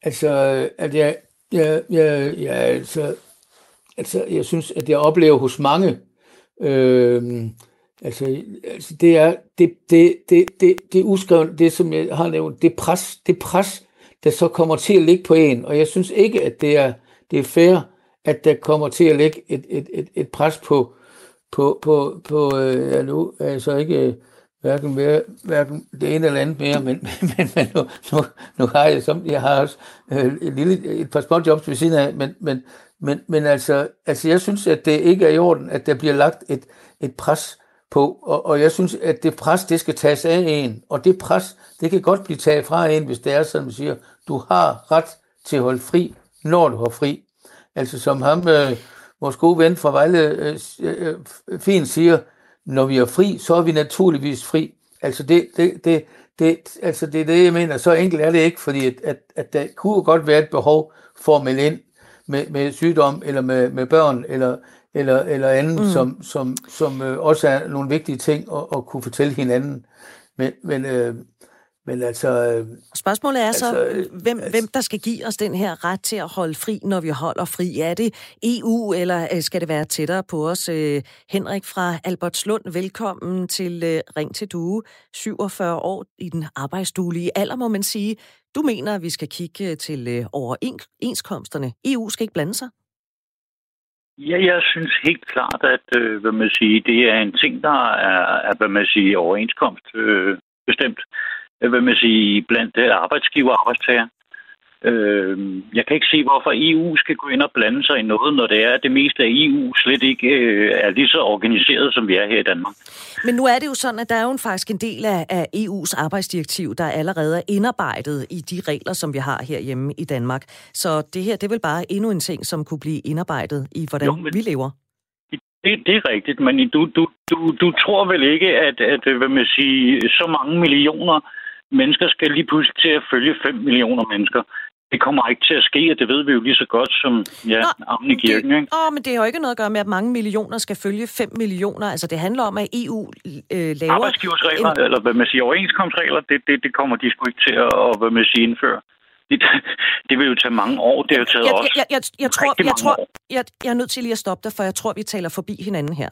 altså, at jeg, jeg, jeg, jeg, altså, altså, jeg synes, at jeg oplever hos mange, øh, altså, altså det er det, det, det, det, det uskrevet, det som jeg har nævnt, det pres, det pres, der så kommer til at ligge på en, og jeg synes ikke, at det er, det er fair, at der kommer til at ligge et, et, et, et pres på, på, på, på øh, ja, nu er jeg så ikke øh, hverken, mere, hverken det ene eller andet mere, men, <laughs> men, men nu, nu, nu har jeg, som, jeg har også øh, et, lille, et par små jobs ved siden af, men, men, men, men altså, altså, jeg synes, at det ikke er i orden, at der bliver lagt et, et pres på, og, og jeg synes, at det pres, det skal tages af en, og det pres, det kan godt blive taget fra en, hvis det er sådan, man siger, du har ret til at holde fri, når du har fri. Altså som ham, øh, vores gode ven fra Vejle, øh, øh, fint siger, når vi er fri, så er vi naturligvis fri. Altså det, det, det, det, altså det er det, jeg mener. Så enkelt er det ikke, fordi at, at, at der kunne godt være et behov for at melde ind med, med sygdom, eller med, med børn, eller, eller, eller andet, mm. som, som, som øh, også er nogle vigtige ting at, at kunne fortælle hinanden. Men, men øh, men altså... Øh, Spørgsmålet er altså, så, øh, hvem, altså, hvem der skal give os den her ret til at holde fri, når vi holder fri. Er det EU, eller øh, skal det være tættere på os? Henrik fra Albertslund, velkommen til Ring til Due. 47 år i den arbejdsduelige alder, må man sige. Du mener, at vi skal kigge til overenskomsterne. EU skal ikke blande sig? Ja, jeg synes helt klart, at øh, hvad man siger, det er en ting, der er, er hvad man siger, overenskomst øh, bestemt hvad man sige, blandt øh, arbejdsgiver og arbejdstager. Øh, jeg kan ikke se, hvorfor EU skal gå ind og blande sig i noget, når det er, at det meste af EU slet ikke øh, er lige så organiseret, som vi er her i Danmark. Men nu er det jo sådan, at der er jo faktisk en del af, af EU's arbejdsdirektiv, der allerede er indarbejdet i de regler, som vi har herhjemme i Danmark. Så det her, det er vel bare endnu en ting, som kunne blive indarbejdet i, hvordan jo, men... vi lever. Det, det er rigtigt, men du, du, du, du tror vel ikke, at, at hvad man siger, så mange millioner mennesker skal lige pludselig til at følge 5 millioner mennesker. Det kommer ikke til at ske, og det ved vi jo lige så godt som ja, Nå, i kirken. Ikke? Åh, men det har jo ikke noget at gøre med, at mange millioner skal følge 5 millioner. Altså, det handler om, at EU øh, laver... Arbejdsgiversregler, en... eller hvad man siger, overenskomstregler, det, det, det kommer de sgu ikke til at, hvad man siger, indføre. Det, det vil jo tage mange år. Det har jo taget jeg, også jeg, jeg, jeg, tror, jeg, tror, jeg, jeg er nødt til lige at stoppe dig, for jeg tror, vi taler forbi hinanden her.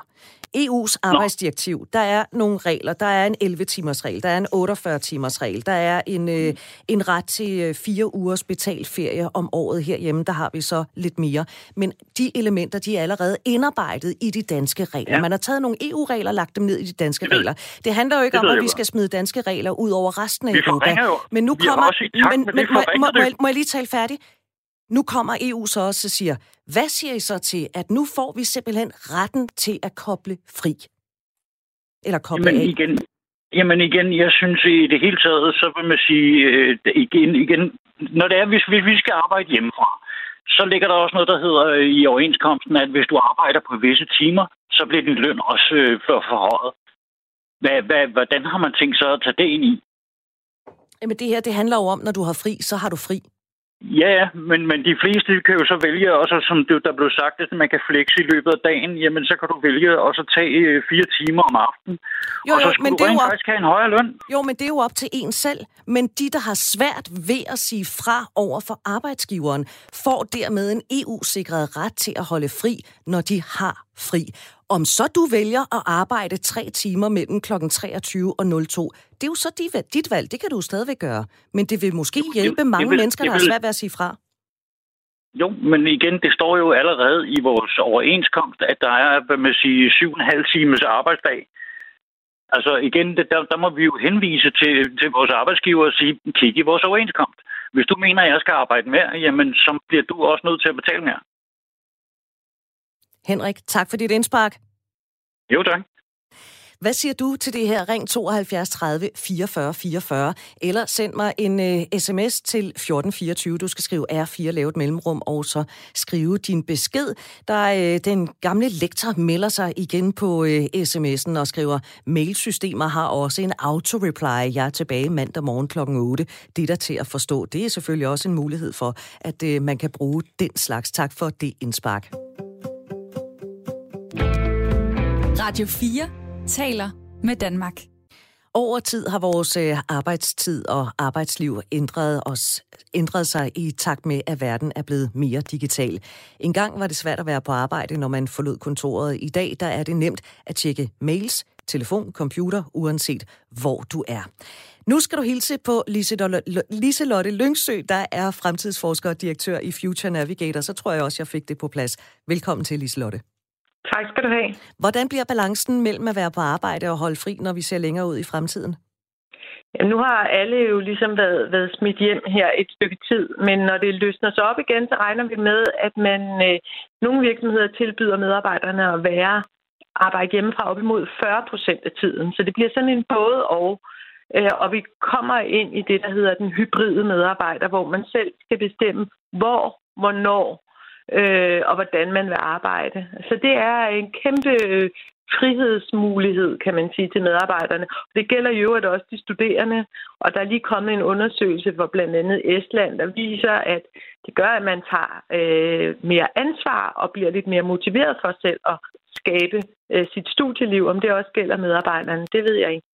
EU's arbejdsdirektiv, Nå. der er nogle regler. Der er en 11-timers regel, der er en 48-timers regel, der er en, øh, en ret til øh, fire ugers betalt ferie om året herhjemme. Der har vi så lidt mere. Men de elementer, de er allerede indarbejdet i de danske regler. Ja. Man har taget nogle EU-regler og lagt dem ned i de danske regler. Det handler jo ikke det om, at vi skal smide danske regler ud over resten af Europa. Jo. Men nu kommer... Men, men, må, må, må, jeg, må jeg lige tale færdig? Nu kommer EU så også og siger, hvad siger I så til, at nu får vi simpelthen retten til at koble fri? Eller koble jamen, af? Igen, jamen igen, jeg synes i det hele taget, så vil man sige, øh, igen, igen, når det er, hvis, hvis vi skal arbejde hjemmefra, så ligger der også noget, der hedder øh, i overenskomsten, at hvis du arbejder på visse timer, så bliver din løn også øh, for forhøjet. Hvad, hvad, hvordan har man tænkt sig at tage det ind i? Jamen det her, det handler jo om, når du har fri, så har du fri. Ja, men, men de fleste kan jo så vælge, også som det, der blev sagt, at man kan flexe i løbet af dagen, jamen så kan du vælge også at tage øh, fire timer om aftenen. Jo, og så skulle men du det rent op... faktisk have en højere løn. Jo, men det er jo op til en selv. Men de, der har svært ved at sige fra over for arbejdsgiveren, får dermed en EU-sikret ret til at holde fri, når de har fri. Om så du vælger at arbejde tre timer mellem kl. 23 og 02, det er jo så dit valg. Det kan du stadigvæk gøre. Men det vil måske hjælpe mange vil, mennesker, der har svært ved at sige fra. Jo, men igen, det står jo allerede i vores overenskomst, at der er, hvad man siger, syv og en halv times arbejdsdag. Altså igen, der, der må vi jo henvise til, til vores arbejdsgiver og sige, kig i vores overenskomst. Hvis du mener, at jeg skal arbejde mere, jamen så bliver du også nødt til at betale mere. Henrik, tak for dit indspark. Jo, tak. Hvad siger du til det her? Ring 72 30 44 44, eller send mig en uh, sms til 1424. Du skal skrive R4, lave et mellemrum, og så skrive din besked. Der uh, den gamle lektor melder sig igen på uh, sms'en og skriver, mailsystemer har også en auto-reply. Jeg er tilbage mandag morgen kl. 8. Det er der til at forstå. Det er selvfølgelig også en mulighed for, at uh, man kan bruge den slags. Tak for det indspark. Radio 4 taler med Danmark. Over tid har vores øh, arbejdstid og arbejdsliv ændret, os, ændret sig i takt med, at verden er blevet mere digital. En gang var det svært at være på arbejde, når man forlod kontoret. I dag der er det nemt at tjekke mails, telefon, computer, uanset hvor du er. Nu skal du hilse på Liselotte Lyngsø, der er fremtidsforsker og direktør i Future Navigator. Så tror jeg også, jeg fik det på plads. Velkommen til, Liselotte. Tak skal du have. Hvordan bliver balancen mellem at være på arbejde og holde fri, når vi ser længere ud i fremtiden? Jamen, nu har alle jo ligesom været, været smidt hjem her et stykke tid, men når det løsner sig op igen, så regner vi med, at man øh, nogle virksomheder tilbyder medarbejderne at være arbejde hjemmefra op imod 40 procent af tiden. Så det bliver sådan en både og. Øh, og vi kommer ind i det, der hedder den hybride medarbejder, hvor man selv skal bestemme, hvor, hvornår øh, og hvordan man vil arbejde. Så det er en kæmpe øh, frihedsmulighed, kan man sige, til medarbejderne. Det gælder jo øvrigt også de studerende, og der er lige kommet en undersøgelse for blandt andet Estland, der viser, at det gør, at man tager øh, mere ansvar og bliver lidt mere motiveret for selv at skabe øh, sit studieliv. Om det også gælder medarbejderne, det ved jeg ikke.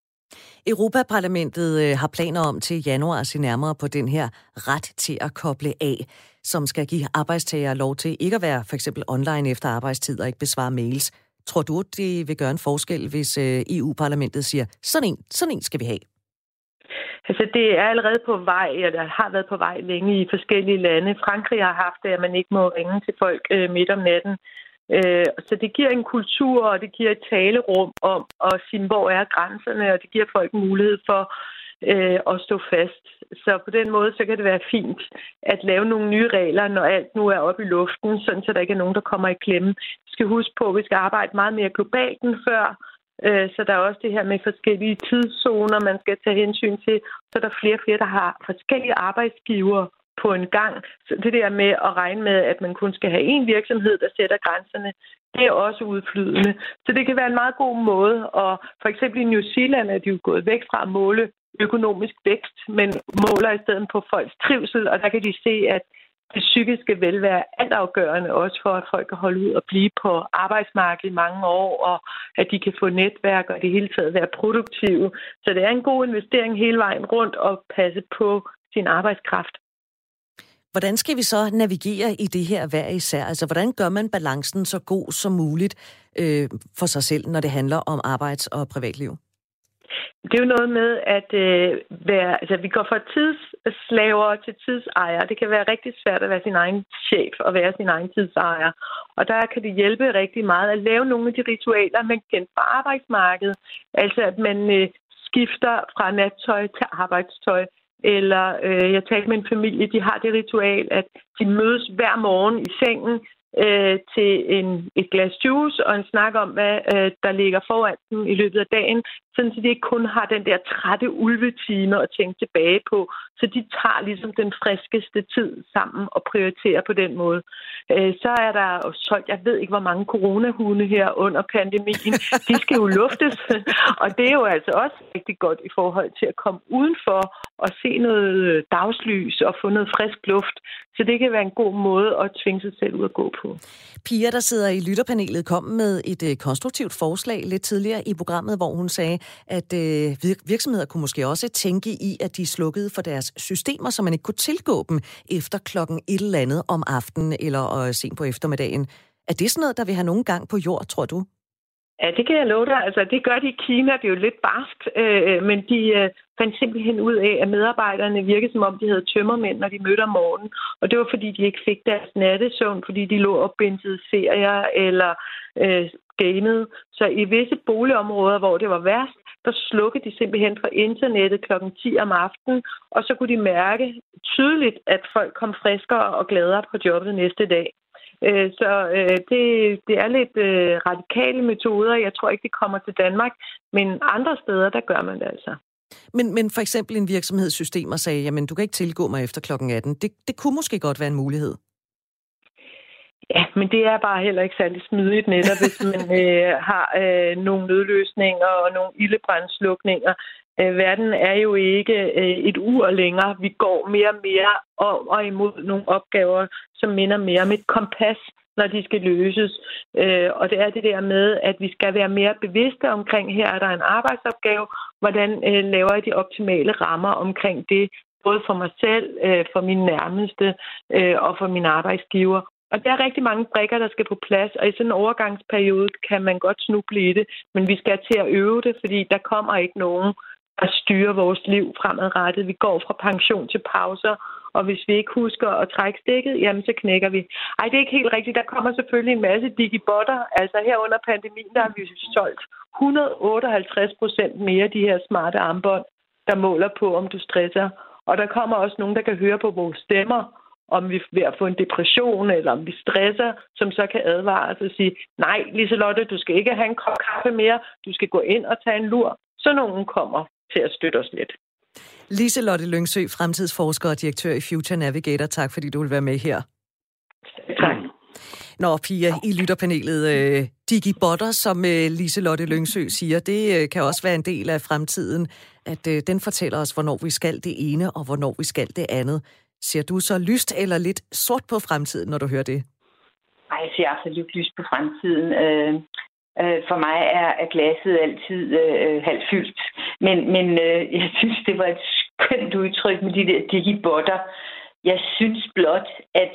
Europaparlamentet øh, har planer om til januar at se nærmere på den her ret til at koble af, som skal give arbejdstagere lov til ikke at være for eksempel online efter arbejdstid og ikke besvare mails. Tror du, det vil gøre en forskel, hvis øh, EU-parlamentet siger, sådan en, sådan en skal vi have? Altså, det er allerede på vej, eller har været på vej længe i forskellige lande. Frankrig har haft det, at man ikke må ringe til folk øh, midt om natten. Øh, så det giver en kultur, og det giver et talerum om at sige, hvor er grænserne, og det giver folk mulighed for øh, og stå fast. Så på den måde, så kan det være fint at lave nogle nye regler, når alt nu er oppe i luften, sådan så der ikke er nogen, der kommer i klemme. Vi skal huske på, at vi skal arbejde meget mere globalt end før, øh, så der er også det her med forskellige tidszoner, man skal tage hensyn til. Så er der flere og flere, der har forskellige arbejdsgiver på en gang. Så det der med at regne med, at man kun skal have én virksomhed, der sætter grænserne, det er også udflydende. Så det kan være en meget god måde. Og for eksempel i New Zealand er de jo gået væk fra at måle økonomisk vækst, men måler i stedet på folks trivsel, og der kan de se, at det psykiske velvære er altafgørende også for, at folk kan holde ud og blive på arbejdsmarkedet i mange år, og at de kan få netværk og det hele taget være produktive. Så det er en god investering hele vejen rundt at passe på sin arbejdskraft. Hvordan skal vi så navigere i det her hver især? Altså, hvordan gør man balancen så god som muligt øh, for sig selv, når det handler om arbejds- og privatliv? Det er jo noget med at øh, være, altså vi går fra tidsslaver til tidsejere. Det kan være rigtig svært at være sin egen chef og være sin egen tidsejer. Og der kan det hjælpe rigtig meget at lave nogle af de ritualer, man kender fra arbejdsmarkedet. Altså at man øh, skifter fra nattøj til arbejdstøj. Eller øh, jeg talte med en familie, de har det ritual, at de mødes hver morgen i sengen øh, til en, et glas juice og en snak om, hvad øh, der ligger foran dem i løbet af dagen, sådan så de ikke kun har den der trætte ulvetime at tænke tilbage på. Så de tager ligesom den friskeste tid sammen og prioriterer på den måde. Øh, så er der jo solgt, jeg ved ikke, hvor mange coronahunde her under pandemien. De skal jo luftes, og det er jo altså også rigtig godt i forhold til at komme udenfor og se noget dagslys og få noget frisk luft. Så det kan være en god måde at tvinge sig selv ud at gå på. Pia, der sidder i lytterpanelet, kom med et øh, konstruktivt forslag lidt tidligere i programmet, hvor hun sagde, at øh, virksomheder kunne måske også tænke i, at de slukkede for deres systemer, så man ikke kunne tilgå dem efter klokken et eller andet om aftenen eller øh, sent på eftermiddagen. Er det sådan noget, der vil have nogen gang på jord, tror du? Ja, det kan jeg love dig. Altså, det gør de i Kina. Det er jo lidt barskt, øh, men de øh, fandt simpelthen ud af, at medarbejderne virkede som om, de havde tømmermænd, når de mødte om morgenen. Og det var, fordi de ikke fik deres nattesøvn, fordi de lå og bindede serier eller øh, gamede. Så i visse boligområder, hvor det var værst, der slukkede de simpelthen for internettet kl. 10 om aftenen, og så kunne de mærke tydeligt, at folk kom friskere og gladere på jobbet næste dag. Øh, så øh, det, det er lidt øh, radikale metoder. Jeg tror ikke, det kommer til Danmark, men andre steder, der gør man det altså. Men, men for eksempel en virksomhedssystemer sagde, jamen du kan ikke tilgå mig efter klokken 18. Det, det kunne måske godt være en mulighed. Ja, men det er bare heller ikke særlig smidigt netop, hvis man <laughs> øh, har øh, nogle nødløsninger og nogle ildebrandslukninger. Øh, verden er jo ikke øh, et ur længere. Vi går mere og mere og, og imod nogle opgaver, som minder mere om et kompas, når de skal løses. Øh, og det er det der med, at vi skal være mere bevidste omkring, her er der en arbejdsopgave, hvordan laver jeg de optimale rammer omkring det, både for mig selv, for min nærmeste og for min arbejdsgiver. Og der er rigtig mange brikker, der skal på plads, og i sådan en overgangsperiode kan man godt snuble i det, men vi skal til at øve det, fordi der kommer ikke nogen, at styrer vores liv fremadrettet. Vi går fra pension til pauser, og hvis vi ikke husker at trække stikket, jamen så knækker vi. Ej, det er ikke helt rigtigt. Der kommer selvfølgelig en masse digibotter. Altså her under pandemien, der har vi solgt 158 procent mere de her smarte armbånd, der måler på, om du stresser. Og der kommer også nogen, der kan høre på vores stemmer, om vi er ved at få en depression, eller om vi stresser, som så kan advare os og sige, nej, Liselotte, du skal ikke have en kop kaffe mere, du skal gå ind og tage en lur. Så nogen kommer til at støtte os lidt. Liselotte Lyngsø, fremtidsforsker og direktør i Future Navigator. Tak fordi du vil være med her. Tak. Nå, Pia, i lytterpanelet, øh, digibotter, som øh, Liselotte Lyngsø siger, det øh, kan også være en del af fremtiden, at øh, den fortæller os, hvornår vi skal det ene, og hvornår vi skal det andet. Ser du så lyst eller lidt sort på fremtiden, når du hører det? Nej, jeg ser absolut lyst på fremtiden. Øh, øh, for mig er, er glasset altid øh, halvt fyldt. Men, men øh, jeg synes, det var et skønt udtryk med de der digibotter. Jeg synes blot, at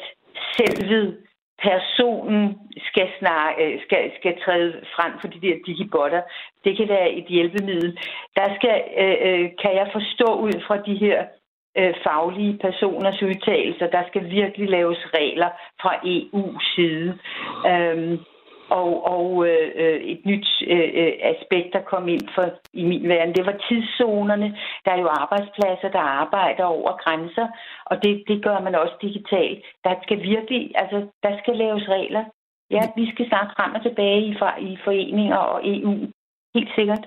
selvet personen skal, snakke, øh, skal, skal træde frem for de der digibotter. Det kan være et hjælpemiddel. Der skal, øh, øh, kan jeg forstå ud fra de her øh, faglige personers udtalelser, der skal virkelig laves regler fra EU's side. Øhm, og, og øh, et nyt øh, øh, aspekt, der kom ind for i min verden, det var tidszonerne. Der er jo arbejdspladser, der arbejder over grænser, og det, det gør man også digitalt. Der skal virkelig, altså, der skal laves regler. Ja, vi skal snakke frem og tilbage i, i foreninger og EU. Helt sikkert.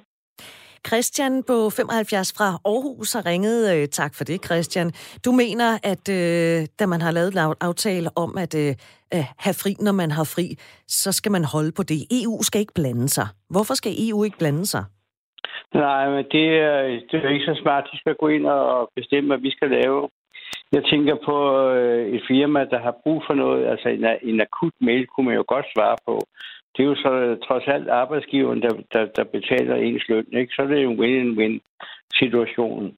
Christian på 75 fra Aarhus har ringet. Øh, tak for det, Christian. Du mener, at øh, da man har lavet en aftale om at øh, have fri, når man har fri, så skal man holde på det. EU skal ikke blande sig. Hvorfor skal EU ikke blande sig? Nej, men det, det er jo ikke så smart. De skal gå ind og bestemme, hvad vi skal lave. Jeg tænker på øh, et firma, der har brug for noget. Altså en, en akut mail kunne man jo godt svare på det er jo så øh, trods alt arbejdsgiveren, der, der, der betaler ens løn. Ikke? Så er det jo en win-win situation.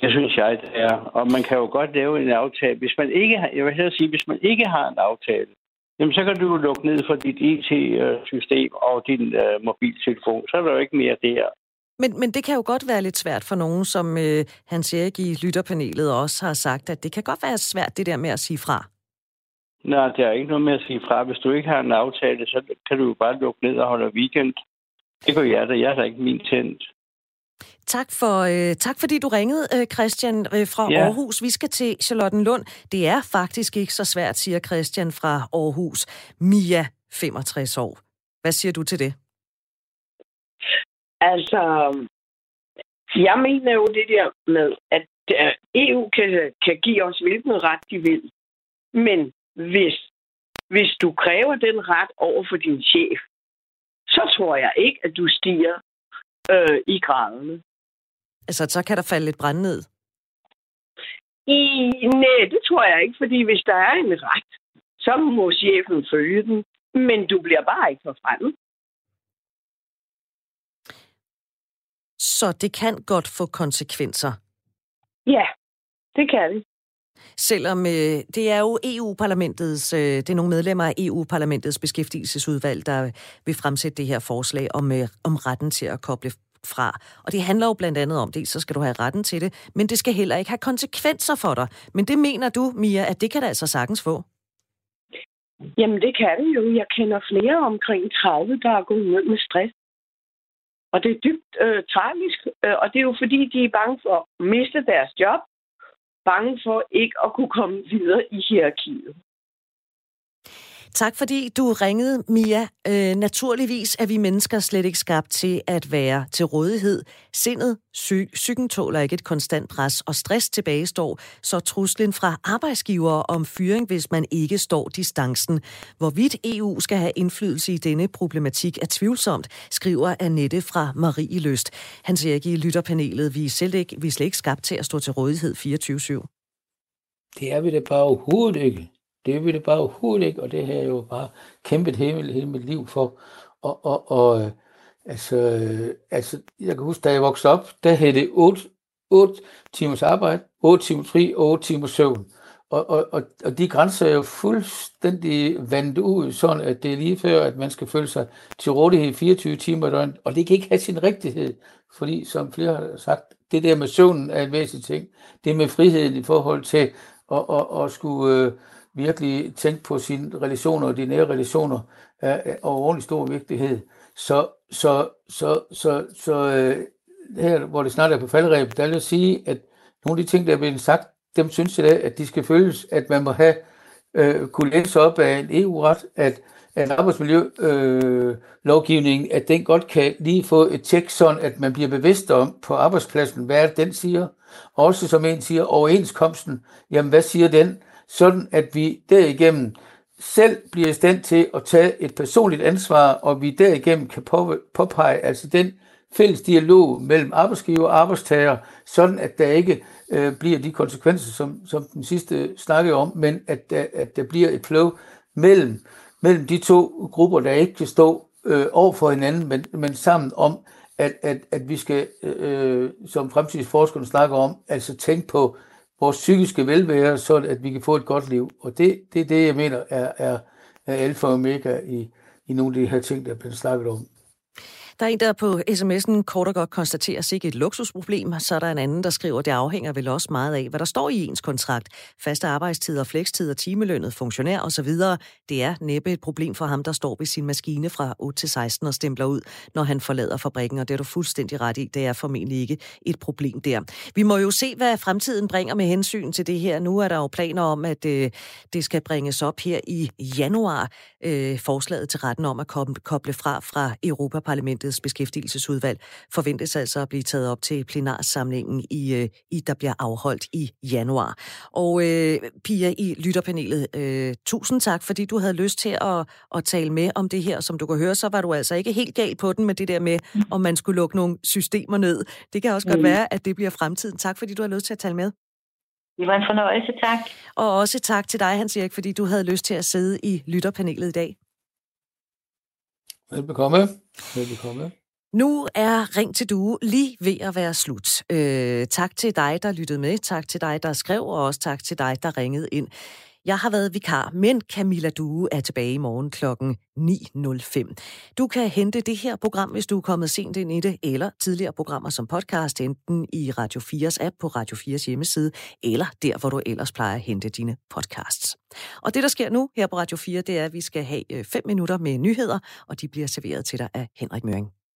Det synes jeg, det er. Og man kan jo godt lave en aftale. Hvis man ikke har, jeg vil hellere sige, hvis man ikke har en aftale, jamen så kan du lukke ned for dit IT-system og din uh, mobiltelefon. Så er der jo ikke mere der. Men, men det kan jo godt være lidt svært for nogen, som øh, Hans Erik i lytterpanelet også har sagt, at det kan godt være svært det der med at sige fra. Nej, det er ikke noget med at sige fra. Hvis du ikke har en aftale, så kan du jo bare lukke ned og holde weekend. Det går jeg da. Jeg har ikke min tændt. Tak, for, øh, tak fordi du ringede, øh, Christian øh, fra ja. Aarhus. Vi skal til Charlottenlund. Det er faktisk ikke så svært, siger Christian fra Aarhus. Mia, 65 år. Hvad siger du til det? Altså, jeg mener jo det der med, at øh, EU kan, kan give os hvilken ret de vil. Men hvis, hvis du kræver den ret over for din chef, så tror jeg ikke, at du stiger øh, i graderne. Altså, så kan der falde lidt brand ned? I, nej, det tror jeg ikke, fordi hvis der er en ret, så må chefen følge den, men du bliver bare ikke forfremmet. Så det kan godt få konsekvenser? Ja, det kan det. Selvom øh, det er jo EU-parlamentets, øh, det er nogle medlemmer af EU-parlamentets beskæftigelsesudvalg, der vil fremsætte det her forslag om, øh, om retten til at koble fra. Og det handler jo blandt andet om, det, så skal du have retten til det, men det skal heller ikke have konsekvenser for dig. Men det mener du, Mia, at det kan det altså sagtens få? Jamen, det kan det jo. Jeg kender flere omkring 30, der er gået ud med stress. Og det er dybt øh, tragisk, øh, og det er jo fordi, de er bange for at miste deres job, bange for ikke at kunne komme videre i hierarkiet. Tak fordi du ringede, Mia. Øh, naturligvis er vi mennesker slet ikke skabt til at være til rådighed. Sindet, psy- psyken tåler ikke et konstant pres, og stress tilbagestår, så truslen fra arbejdsgivere om fyring, hvis man ikke står distancen. Hvorvidt EU skal have indflydelse i denne problematik er tvivlsomt, skriver Annette fra Marie Løst. Han siger ikke i lytterpanelet, vi er, selv ikke, vi er slet ikke skabt til at stå til rådighed 24-7. Det er vi da bare overhovedet ikke. Det vil det bare overhovedet ikke, og det har jeg jo bare kæmpet hele, hele mit liv for. Og, og, og øh, altså, øh, altså, jeg kan huske, da jeg voksede op, der hed det 8, 8 timers arbejde, 8 timer fri og 8 timers søvn. Og, og, og, og de grænser er jo fuldstændig vandt ud, sådan at det er lige før, at man skal føle sig til rådighed 24 timer i døgnet, og det kan ikke have sin rigtighed, fordi som flere har sagt, det der med søvnen er en væsentlig ting. Det med friheden i forhold til at, at, at, at skulle øh, virkelig tænke på sine relationer og de nære relationer er, af ordentlig stor vigtighed. Så, så, så, så, så øh, her, hvor det snart er på faldrebet, der vil jeg sige, at nogle af de ting, der er blevet sagt, dem synes jeg, at de skal følges, at man må have øh, kunne læse op af en EU-ret, at, at arbejdsmiljølovgivningen, øh, at den godt kan lige få et tjek, sådan at man bliver bevidst om på arbejdspladsen, hvad er det, den siger. Også som en siger, overenskomsten, jamen hvad siger den? Sådan at vi derigennem selv bliver i stand til at tage et personligt ansvar, og vi derigennem kan påpege altså den fælles dialog mellem arbejdsgiver og arbejdstager, sådan at der ikke øh, bliver de konsekvenser, som, som den sidste snakkede om, men at der, at der bliver et flow mellem, mellem de to grupper, der ikke kan stå øh, over for hinanden, men, men sammen om, at, at, at vi skal, øh, øh som fremtidsforskerne snakker om, altså tænke på vores psykiske velvære, så at vi kan få et godt liv. Og det, det er det, jeg mener er, er, er alfa og omega i, i nogle af de her ting, der er blevet snakket om. Der er en, der på sms'en kort og godt konstaterer sig ikke et luksusproblem. Så er der en anden, der skriver, at det afhænger vel også meget af, hvad der står i ens kontrakt. Faste arbejdstider, flekstider, timelønnet, funktionær osv. Det er næppe et problem for ham, der står ved sin maskine fra 8 til 16 og stempler ud, når han forlader fabrikken. Og det er du fuldstændig ret i. Det er formentlig ikke et problem der. Vi må jo se, hvad fremtiden bringer med hensyn til det her. Nu er der jo planer om, at øh, det skal bringes op her i januar. Øh, forslaget til retten om at koble fra fra Europaparlamentet Folketingets beskæftigelsesudvalg forventes altså at blive taget op til plenarsamlingen, i, øh, i der bliver afholdt i januar. Og øh, Pia i lytterpanelet, øh, tusind tak, fordi du havde lyst til at, at tale med om det her. Som du kan høre, så var du altså ikke helt gal på den med det der med, mm. om man skulle lukke nogle systemer ned. Det kan også mm. godt være, at det bliver fremtiden. Tak, fordi du har lyst til at tale med. Det var en fornøjelse, tak. Og også tak til dig, Hans Erik, fordi du havde lyst til at sidde i lytterpanelet i dag. Velbekomme. Velbekomme. Nu er Ring til Due lige ved at være slut. Øh, tak til dig, der lyttede med. Tak til dig, der skrev, og også tak til dig, der ringede ind. Jeg har været vikar, men Camilla Due er tilbage i morgen kl. 9.05. Du kan hente det her program, hvis du er kommet sent ind i det, eller tidligere programmer som podcast, enten i Radio 4's app på Radio 4's hjemmeside, eller der, hvor du ellers plejer at hente dine podcasts. Og det, der sker nu her på Radio 4, det er, at vi skal have øh, 5 minutter med nyheder, og de bliver serveret til dig af Henrik Møring.